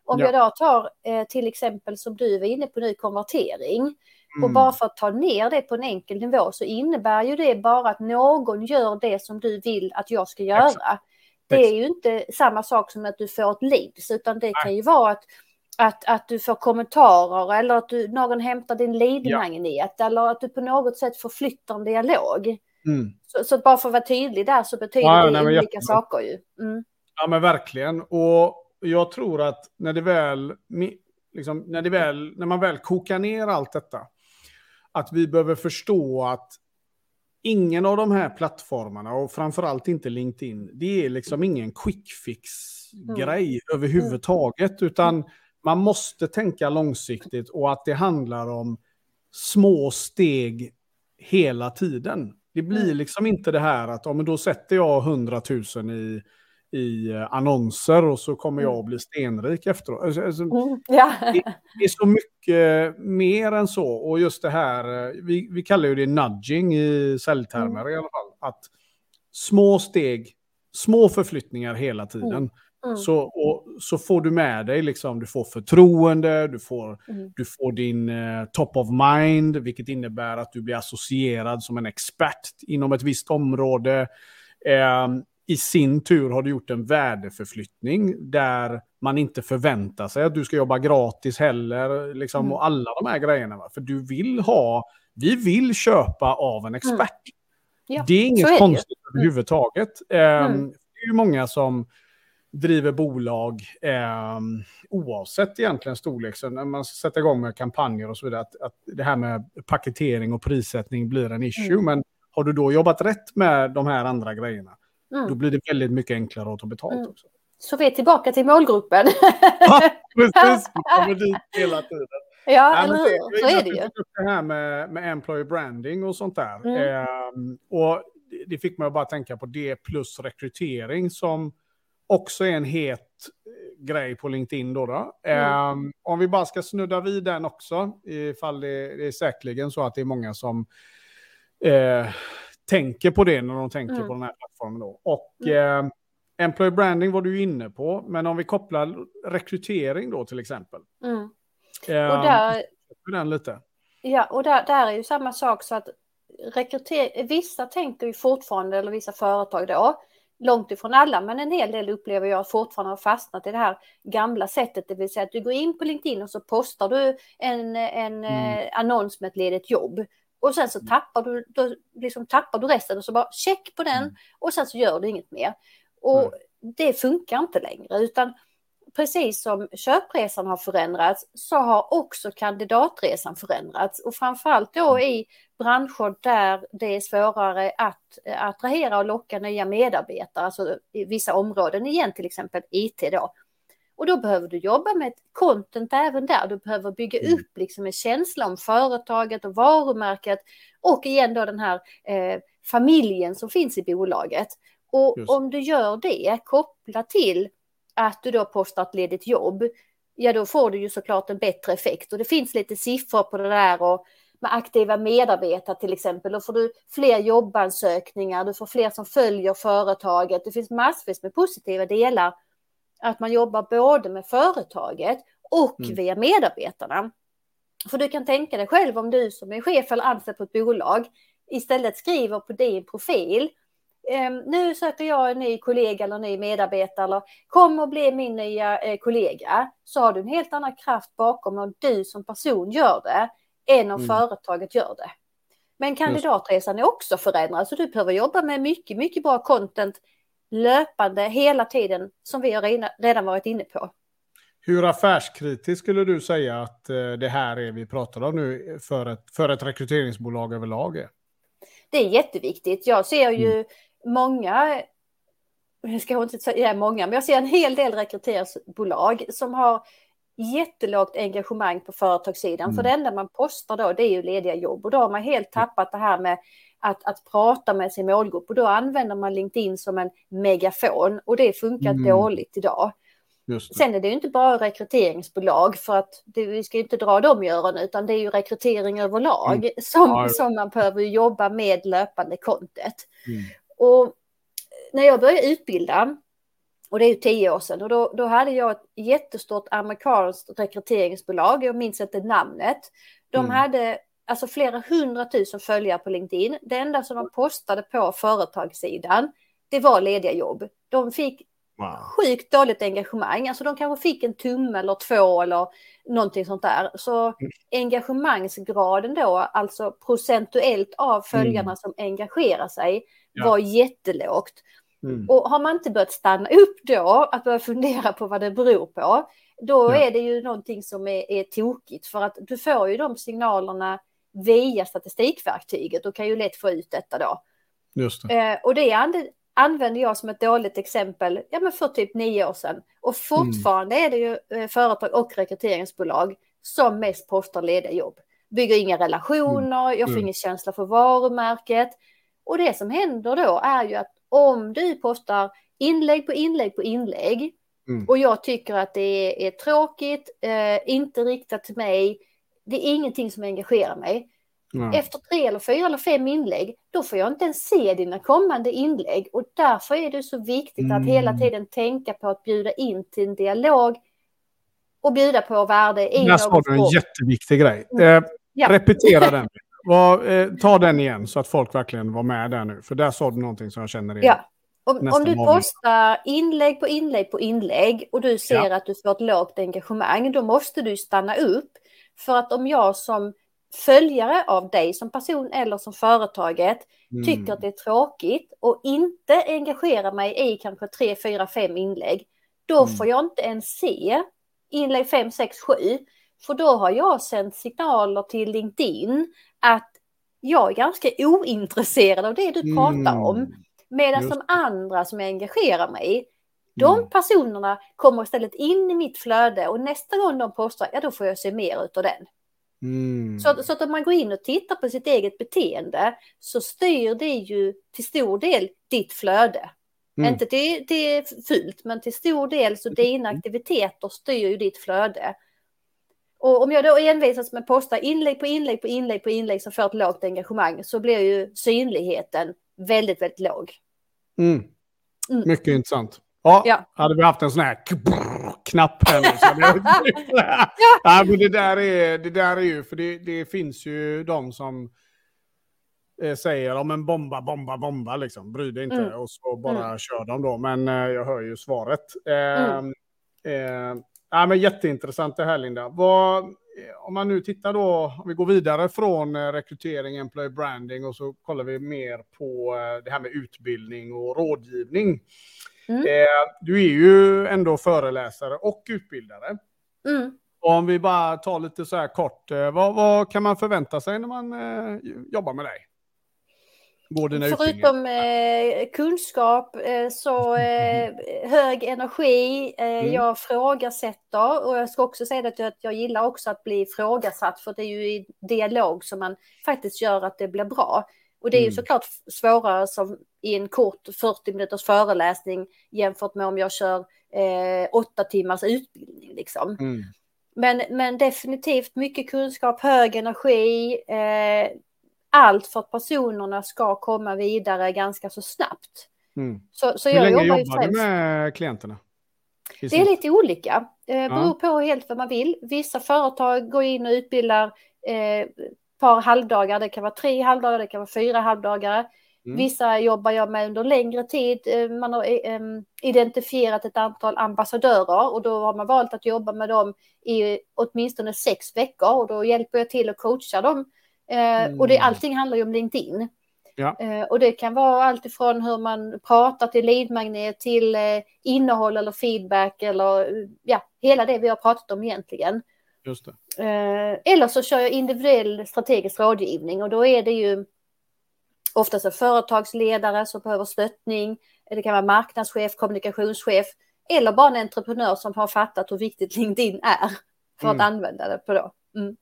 om ja. jag då tar eh, till exempel som du var inne på nu, konvertering. Mm. Och bara för att ta ner det på en enkel nivå så innebär ju det bara att någon gör det som du vill att jag ska göra. Exakt. Det är ju inte samma sak som att du får ett leads, utan det Nej. kan ju vara att, att, att du får kommentarer eller att du, någon hämtar din leadmagnet ja. eller att du på något sätt förflyttar en dialog. Mm. Så, så, bara för att vara tydlig där så betyder ja, det nej, olika saker ju. Mm. Ja men verkligen. Och jag tror att när det väl, liksom, när det väl, när man väl kokar ner allt detta att vi behöver förstå att ingen av de här plattformarna och framförallt inte LinkedIn, det är liksom ingen quick fix-grej mm. överhuvudtaget, utan man måste tänka långsiktigt och att det handlar om små steg hela tiden. Det blir mm. liksom inte det här att om då sätter jag 100 000 i i eh, annonser och så kommer jag mm. att bli stenrik efteråt. Alltså, alltså, mm, ja. det, det, är så mycket mer än så. Och just det här, eh, vi, vi kallar ju det nudging i säljtermer mm. i alla fall. Att små steg, små förflyttningar hela tiden. Mm. Mm. Så, och, så får du med dig, liksom, du får förtroende, du får, mm. du får din uh, top of mind, vilket innebär att du blir associerad som en expert inom ett visst område. Um, i sin tur har du gjort en värdeförflyttning där man inte förväntar sig att du ska jobba gratis heller. Liksom, mm. Och alla de här grejerna. Va? För du vill ha, vi vill köpa av en expert. Mm. Ja, det är inget är konstigt det. Mm. överhuvudtaget. Um, mm. ju många som driver bolag eh, oavsett egentligen storlek. Så när man sätter igång med kampanjer och så vidare, att, att det här med paketering och prissättning blir en issue. Mm. Men har du då jobbat rätt med de här andra grejerna, mm. då blir det väldigt mycket enklare att ta betalt mm. också. Så vi är tillbaka till målgruppen. ja, precis. Vi kommer dit hela tiden. Ja, eller hur? Så är det ju. Det här med, med employer branding och sånt där. Mm. Eh, och det fick mig att bara tänka på det plus rekrytering som också är en het eh, grej på LinkedIn. Då, då. Mm. Um, om vi bara ska snudda vid den också, ifall det, det är säkerligen så att det är många som eh, tänker på det när de tänker mm. på den här plattformen. Då. Och mm. eh, employer branding var du inne på, men om vi kopplar rekrytering då till exempel. Mm. Eh, och där, den lite. Ja, och där, där är ju samma sak så att rekrytering, vissa tänker ju fortfarande, eller vissa företag då, långt ifrån alla, men en hel del upplever jag fortfarande har fastnat i det här gamla sättet, det vill säga att du går in på LinkedIn och så postar du en, en mm. eh, annons med ett ledigt jobb. Och sen så tappar du, då liksom tappar du resten och så bara check på den mm. och sen så gör du inget mer. Och mm. det funkar inte längre utan precis som köpresan har förändrats så har också kandidatresan förändrats och framförallt då mm. i branscher där det är svårare att attrahera och locka nya medarbetare, alltså i vissa områden igen, till exempel IT då. Och då behöver du jobba med content även där. Du behöver bygga mm. upp liksom en känsla om företaget och varumärket och igen då den här eh, familjen som finns i bolaget. Och Just. om du gör det kopplat till att du då postar ett ledigt jobb, ja då får du ju såklart en bättre effekt. Och det finns lite siffror på det där och med aktiva medarbetare till exempel. Då får du fler jobbansökningar, du får fler som följer företaget. Det finns massvis med positiva delar. Att man jobbar både med företaget och mm. via medarbetarna. För du kan tänka dig själv om du som är chef eller anställd på ett bolag istället skriver på din profil Ehm, nu söker jag en ny kollega eller ny medarbetare eller kom och bli min nya eh, kollega så har du en helt annan kraft bakom om du som person gör det än om mm. företaget gör det. Men kandidatresan är också förändrad så du behöver jobba med mycket, mycket bra content löpande hela tiden som vi har redan varit inne på. Hur affärskritiskt skulle du säga att eh, det här är vi pratar om nu för ett, för ett rekryteringsbolag överlag? Är? Det är jätteviktigt. Jag ser ju mm många, jag ska inte säga många, men jag ser en hel del rekryteringsbolag som har jättelågt engagemang på företagssidan. Mm. För det enda man postar då, det är ju lediga jobb. Och då har man helt tappat det här med att, att prata med sin målgrupp. Och då använder man LinkedIn som en megafon. Och det funkar mm. dåligt idag. Sen är det ju inte bara rekryteringsbolag för att det, vi ska inte dra dem i öronen utan det är ju rekrytering överlag mm. som, ja. som man behöver jobba med löpande kontet. Mm. Och när jag började utbilda, och det är ju tio år sedan, och då, då hade jag ett jättestort amerikanskt rekryteringsbolag, jag minns inte namnet. De mm. hade alltså flera hundratusen följare på LinkedIn. Det enda som de postade på företagssidan, det var lediga jobb. De fick wow. sjukt dåligt engagemang. Alltså de kanske fick en tumme eller två eller någonting sånt där. Så engagemangsgraden då, alltså procentuellt av följarna mm. som engagerar sig, ja. var jättelågt. Mm. Och har man inte börjat stanna upp då, att börja fundera på vad det beror på, då ja. är det ju någonting som är, är tokigt. För att du får ju de signalerna via statistikverktyget och kan ju lätt få ut detta då. Just det. Eh, och det använder jag som ett dåligt exempel ja, men för typ nio år sedan. Och fortfarande mm. är det ju eh, företag och rekryteringsbolag som mest postar lediga jobb. Bygger inga relationer, mm. jag får mm. ingen känsla för varumärket. Och det som händer då är ju att om du postar inlägg på inlägg på inlägg mm. och jag tycker att det är, är tråkigt, eh, inte riktat till mig, det är ingenting som engagerar mig. Mm. Efter tre eller fyra eller fem inlägg, då får jag inte ens se dina kommande inlägg och därför är det så viktigt mm. att hela tiden tänka på att bjuda in till en dialog och bjuda på värde i Där sa du en jätteviktig grej. Mm. Eh, ja. Repetera den. Var, eh, ta den igen så att folk verkligen var med där nu. För där sa du någonting som jag känner igen. Ja. Om, om du postar inlägg på inlägg på inlägg och du ser ja. att du får ett lågt engagemang, då måste du stanna upp. För att om jag som följare av dig som person eller som företaget mm. tycker att det är tråkigt och inte engagerar mig i kanske tre, fyra, fem inlägg, då mm. får jag inte ens se inlägg 5, 6, 7. För då har jag sänt signaler till LinkedIn att jag är ganska ointresserad av det du pratar mm. om. Medan de andra som jag engagerar mig i, de mm. personerna kommer istället in i mitt flöde och nästa gång de postar, ja då får jag se mer av den. Mm. Så, så, att om man går in och tittar på sitt eget beteende så styr det ju till stor del ditt flöde. Mm. Inte till, till fult, men till stor del så dina mm. aktiviteter styr ju ditt flöde. Och om jag då envisas med att posta inlägg på inlägg på inlägg på inlägg som får ett lågt engagemang så blir ju synligheten väldigt, väldigt låg. Mm. Mm. Mycket intressant. Ja, ja, hade vi haft en sån här knapp här nu så ja. men det där är, det där är ju, för det, det finns ju de som eh, säger om en bomba, bomba, bomba, liksom, bry dig inte, mm. och så bara mm. kör de då, men eh, jag hör ju svaret. Eh, mm. eh, ja, men jätteintressant det här Linda. Vad, om man nu tittar då, om vi går vidare från eh, rekrytering, employee branding och så kollar vi mer på det här med utbildning och rådgivning. Mm. Eh, du är ju ändå föreläsare och utbildare. Mm. om vi bara tar lite så här kort, vad, vad, kan man förvänta sig när man jobbar med dig? Förutom eh, kunskap eh, så eh, hög energi. Eh, mm. Jag frågasätter och jag ska också säga att jag, att jag gillar också att bli ifrågasatt för det är ju i dialog som man faktiskt gör att det blir bra. Och det är ju mm. såklart svårare som i en kort 40 minuters föreläsning jämfört med om jag kör eh, åtta timmars utbildning. Liksom. Mm. Men, men definitivt mycket kunskap, hög energi, eh, allt för att personerna ska komma vidare ganska så snabbt. Mm. Så, så Hur jag länge jobbar, jobbar du med klienterna? Det är lite olika. Det eh, beror ja. på helt vad man vill. Vissa företag går in och utbildar eh, par halvdagar. Det kan vara tre halvdagar, det kan vara fyra halvdagar. Mm. Vissa jobbar jag med under längre tid. Eh, man har eh, identifierat ett antal ambassadörer och då har man valt att jobba med dem i åtminstone sex veckor och då hjälper jag till att coacha dem Mm. Och det, allting handlar ju om LinkedIn. Ja. Eh, och det kan vara allt ifrån hur man pratar till leadmagnet till eh, innehåll eller feedback eller ja, hela det vi har pratat om egentligen. Just det. Eller så kör jag individuell strategisk rådgivning och då är det ju oftast företagsledare som behöver stöttning. Det kan vara marknadschef, kommunikationschef eller bara en entreprenör som har fattat hur viktigt LinkedIn är för mm. att använda det på då. Mm.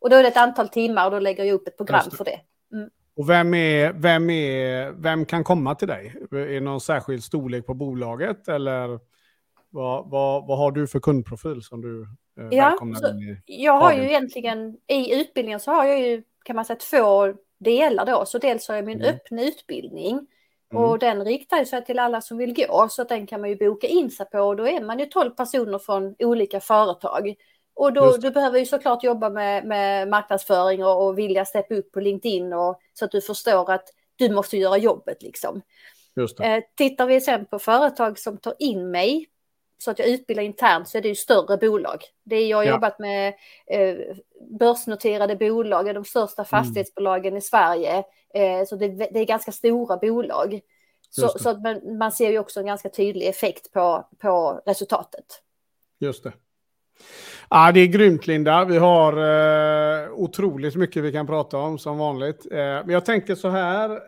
Och då är det ett antal timmar och då lägger jag upp ett program det. för det. Mm. Och vem, är, vem, är, vem kan komma till dig? Är det någon särskild storlek på bolaget eller vad, vad, vad har du för kundprofil som du eh, ja, välkomnar i? Jag har ju egentligen, i utbildningen så har jag ju kan man säga två delar då. Så dels har jag min mm. öppna utbildning Mm. Och den riktar sig till alla som vill gå, så att den kan man ju boka in sig på. Och då är man ju 12 personer från olika företag. Och då du behöver ju såklart jobba med, med marknadsföring och, och vilja steppa upp på LinkedIn och, så att du förstår att du måste göra jobbet liksom. Eh, tittar vi sen på företag som tar in mig så att jag utbildar internt så är det ju större bolag. Det är, jag har ja. jobbat med eh, börsnoterade bolag, de största mm. fastighetsbolagen mm. i Sverige. Eh, så det, det, är ganska stora bolag. Så, så att man, man, ser ju också en ganska tydlig effekt på, på resultatet. Just det. Ja, det är grymt Linda. Vi har eh, otroligt mycket vi kan prata om som vanligt. Eh, men jag tänker så här.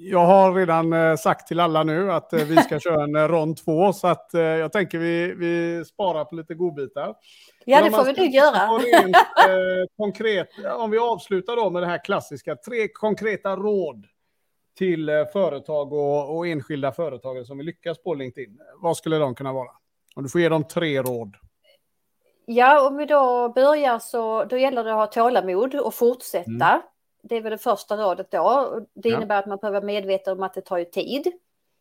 Jag har redan eh, sagt till alla nu att eh, vi ska köra en eh, rond två, så att jag tänker vi, vi sparar på lite godbitar. Ja, det får vi nog göra. Rent, konkret, om vi avslutar då med det här klassiska, tre konkreta råd till företag och, och enskilda företagare som vill lyckas på LinkedIn. Vad skulle de kunna vara? Om du får ge dem tre råd. Ja, om vi då börjar så då gäller det att ha tålamod och fortsätta. Mm. Det är väl det första rådet då. Det innebär ja. att man behöver vara medveten om att det tar ju tid.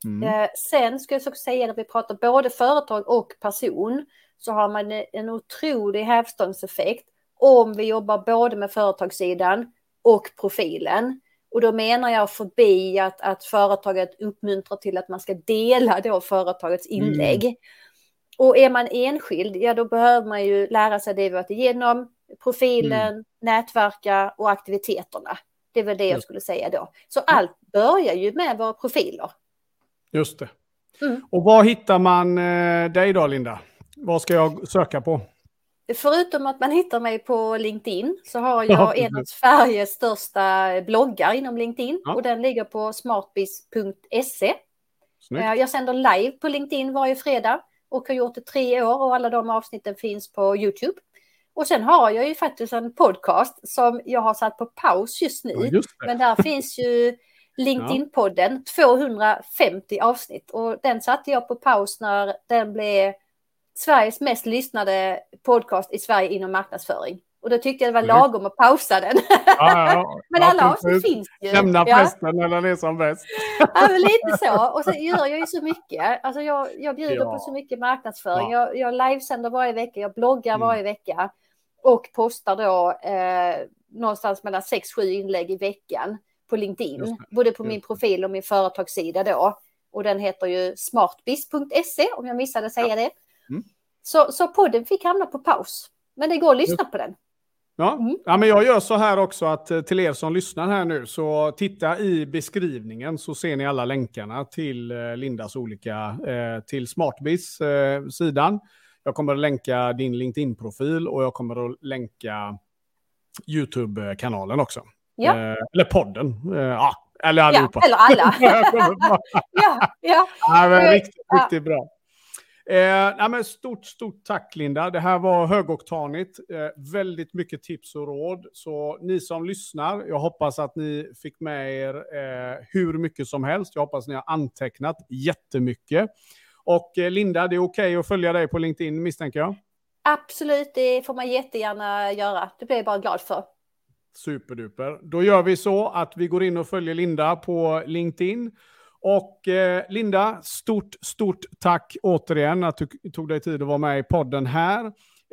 Mm. Eh, sen ska jag också säga att vi pratar både företag och person så har man en otrolig hävstångseffekt om vi jobbar både med företagssidan och profilen. Och då menar jag förbi att, att företaget uppmuntrar till att man ska dela då företagets inlägg. Mm. Och är man enskild, ja då behöver man ju lära sig det vi varit igenom. Profilen, mm. nätverka och aktiviteterna. Det är väl det jag skulle säga då. Så allt börjar ju med våra profiler. Just det. Mm. Och var hittar man eh, dig då, Linda? Vad ska jag söka på? Förutom att man hittar mig på LinkedIn så har jag ja, en av Sveriges största bloggar inom LinkedIn ja. och den ligger på smartbiz.se. Eh, jag sänder live på LinkedIn varje fredag och har gjort det tre år och alla de avsnitten finns på YouTube. Och sen har jag ju faktiskt en podcast som jag har satt på paus just nu. Ja, just men där finns ju LinkedIn-podden, 250 avsnitt. Och den satte jag på paus när den blev Sveriges mest lyssnade podcast i Sverige inom marknadsföring. Och då tyckte jag det var lagom att pausa den. Ja, ja. men alla avsnitt finns ju. Lämna festen när den är som bäst. ja, men lite så. Och så gör jag ju så mycket. Alltså jag, jag bjuder ja. på så mycket marknadsföring. Ja. Jag, jag livesänder varje vecka, jag bloggar mm. varje vecka och postar då eh, någonstans mellan 6-7 inlägg i veckan på LinkedIn, både på min profil och min företagssida då. Och den heter ju smartbiz.se om jag missade säga det. Mm. Så, så podden fick hamna på paus. Men det går att lyssna på den. Ja. Mm. ja, men jag gör så här också att eh, till er som lyssnar här nu så titta i beskrivningen så ser ni alla länkarna till eh, Lindas olika, eh, till Smartbiz eh, sidan. Jag kommer att länka din LinkedIn-profil och jag kommer att länka YouTube-kanalen också. Ja. Eh, eller podden. Eh, ja, eller allihopa. Ja, eller alla. ja, ja. ja men riktigt, riktigt bra. Eh, nej, men stort, stort tack Linda. Det här var högoktanigt. Eh, väldigt mycket tips och råd. Så ni som lyssnar, jag hoppas att ni fick med er eh, hur mycket som helst. Jag hoppas ni har antecknat jättemycket. Och eh, Linda, det är okej okay att följa dig på LinkedIn misstänker jag? Absolut, det får man jättegärna göra. Det blir jag bara glad för. Superduper. Då gör vi så att vi går in och följer Linda på LinkedIn. Och eh, Linda, stort, stort tack återigen att du tog dig tid att vara med i podden här.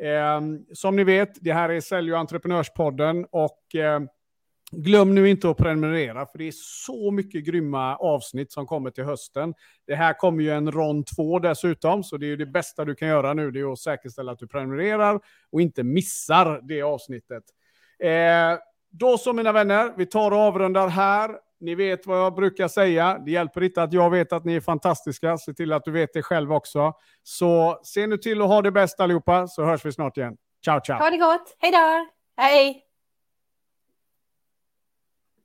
Eh, som ni vet, det här är Sälj och entreprenörspodden och eh, glöm nu inte att prenumerera för det är så mycket grymma avsnitt som kommer till hösten. Det här kommer ju en rond två dessutom, så det är ju det bästa du kan göra nu, det är att säkerställa att du prenumererar och inte missar det avsnittet. Eh, då så mina vänner, vi tar och avrundar här. Ni vet vad jag brukar säga. Det hjälper inte att jag vet att ni är fantastiska. Se till att du vet det själv också. Så se nu till att ha det bäst allihopa, så hörs vi snart igen. Ciao, ciao. Ha det gott. Hej då. Hej.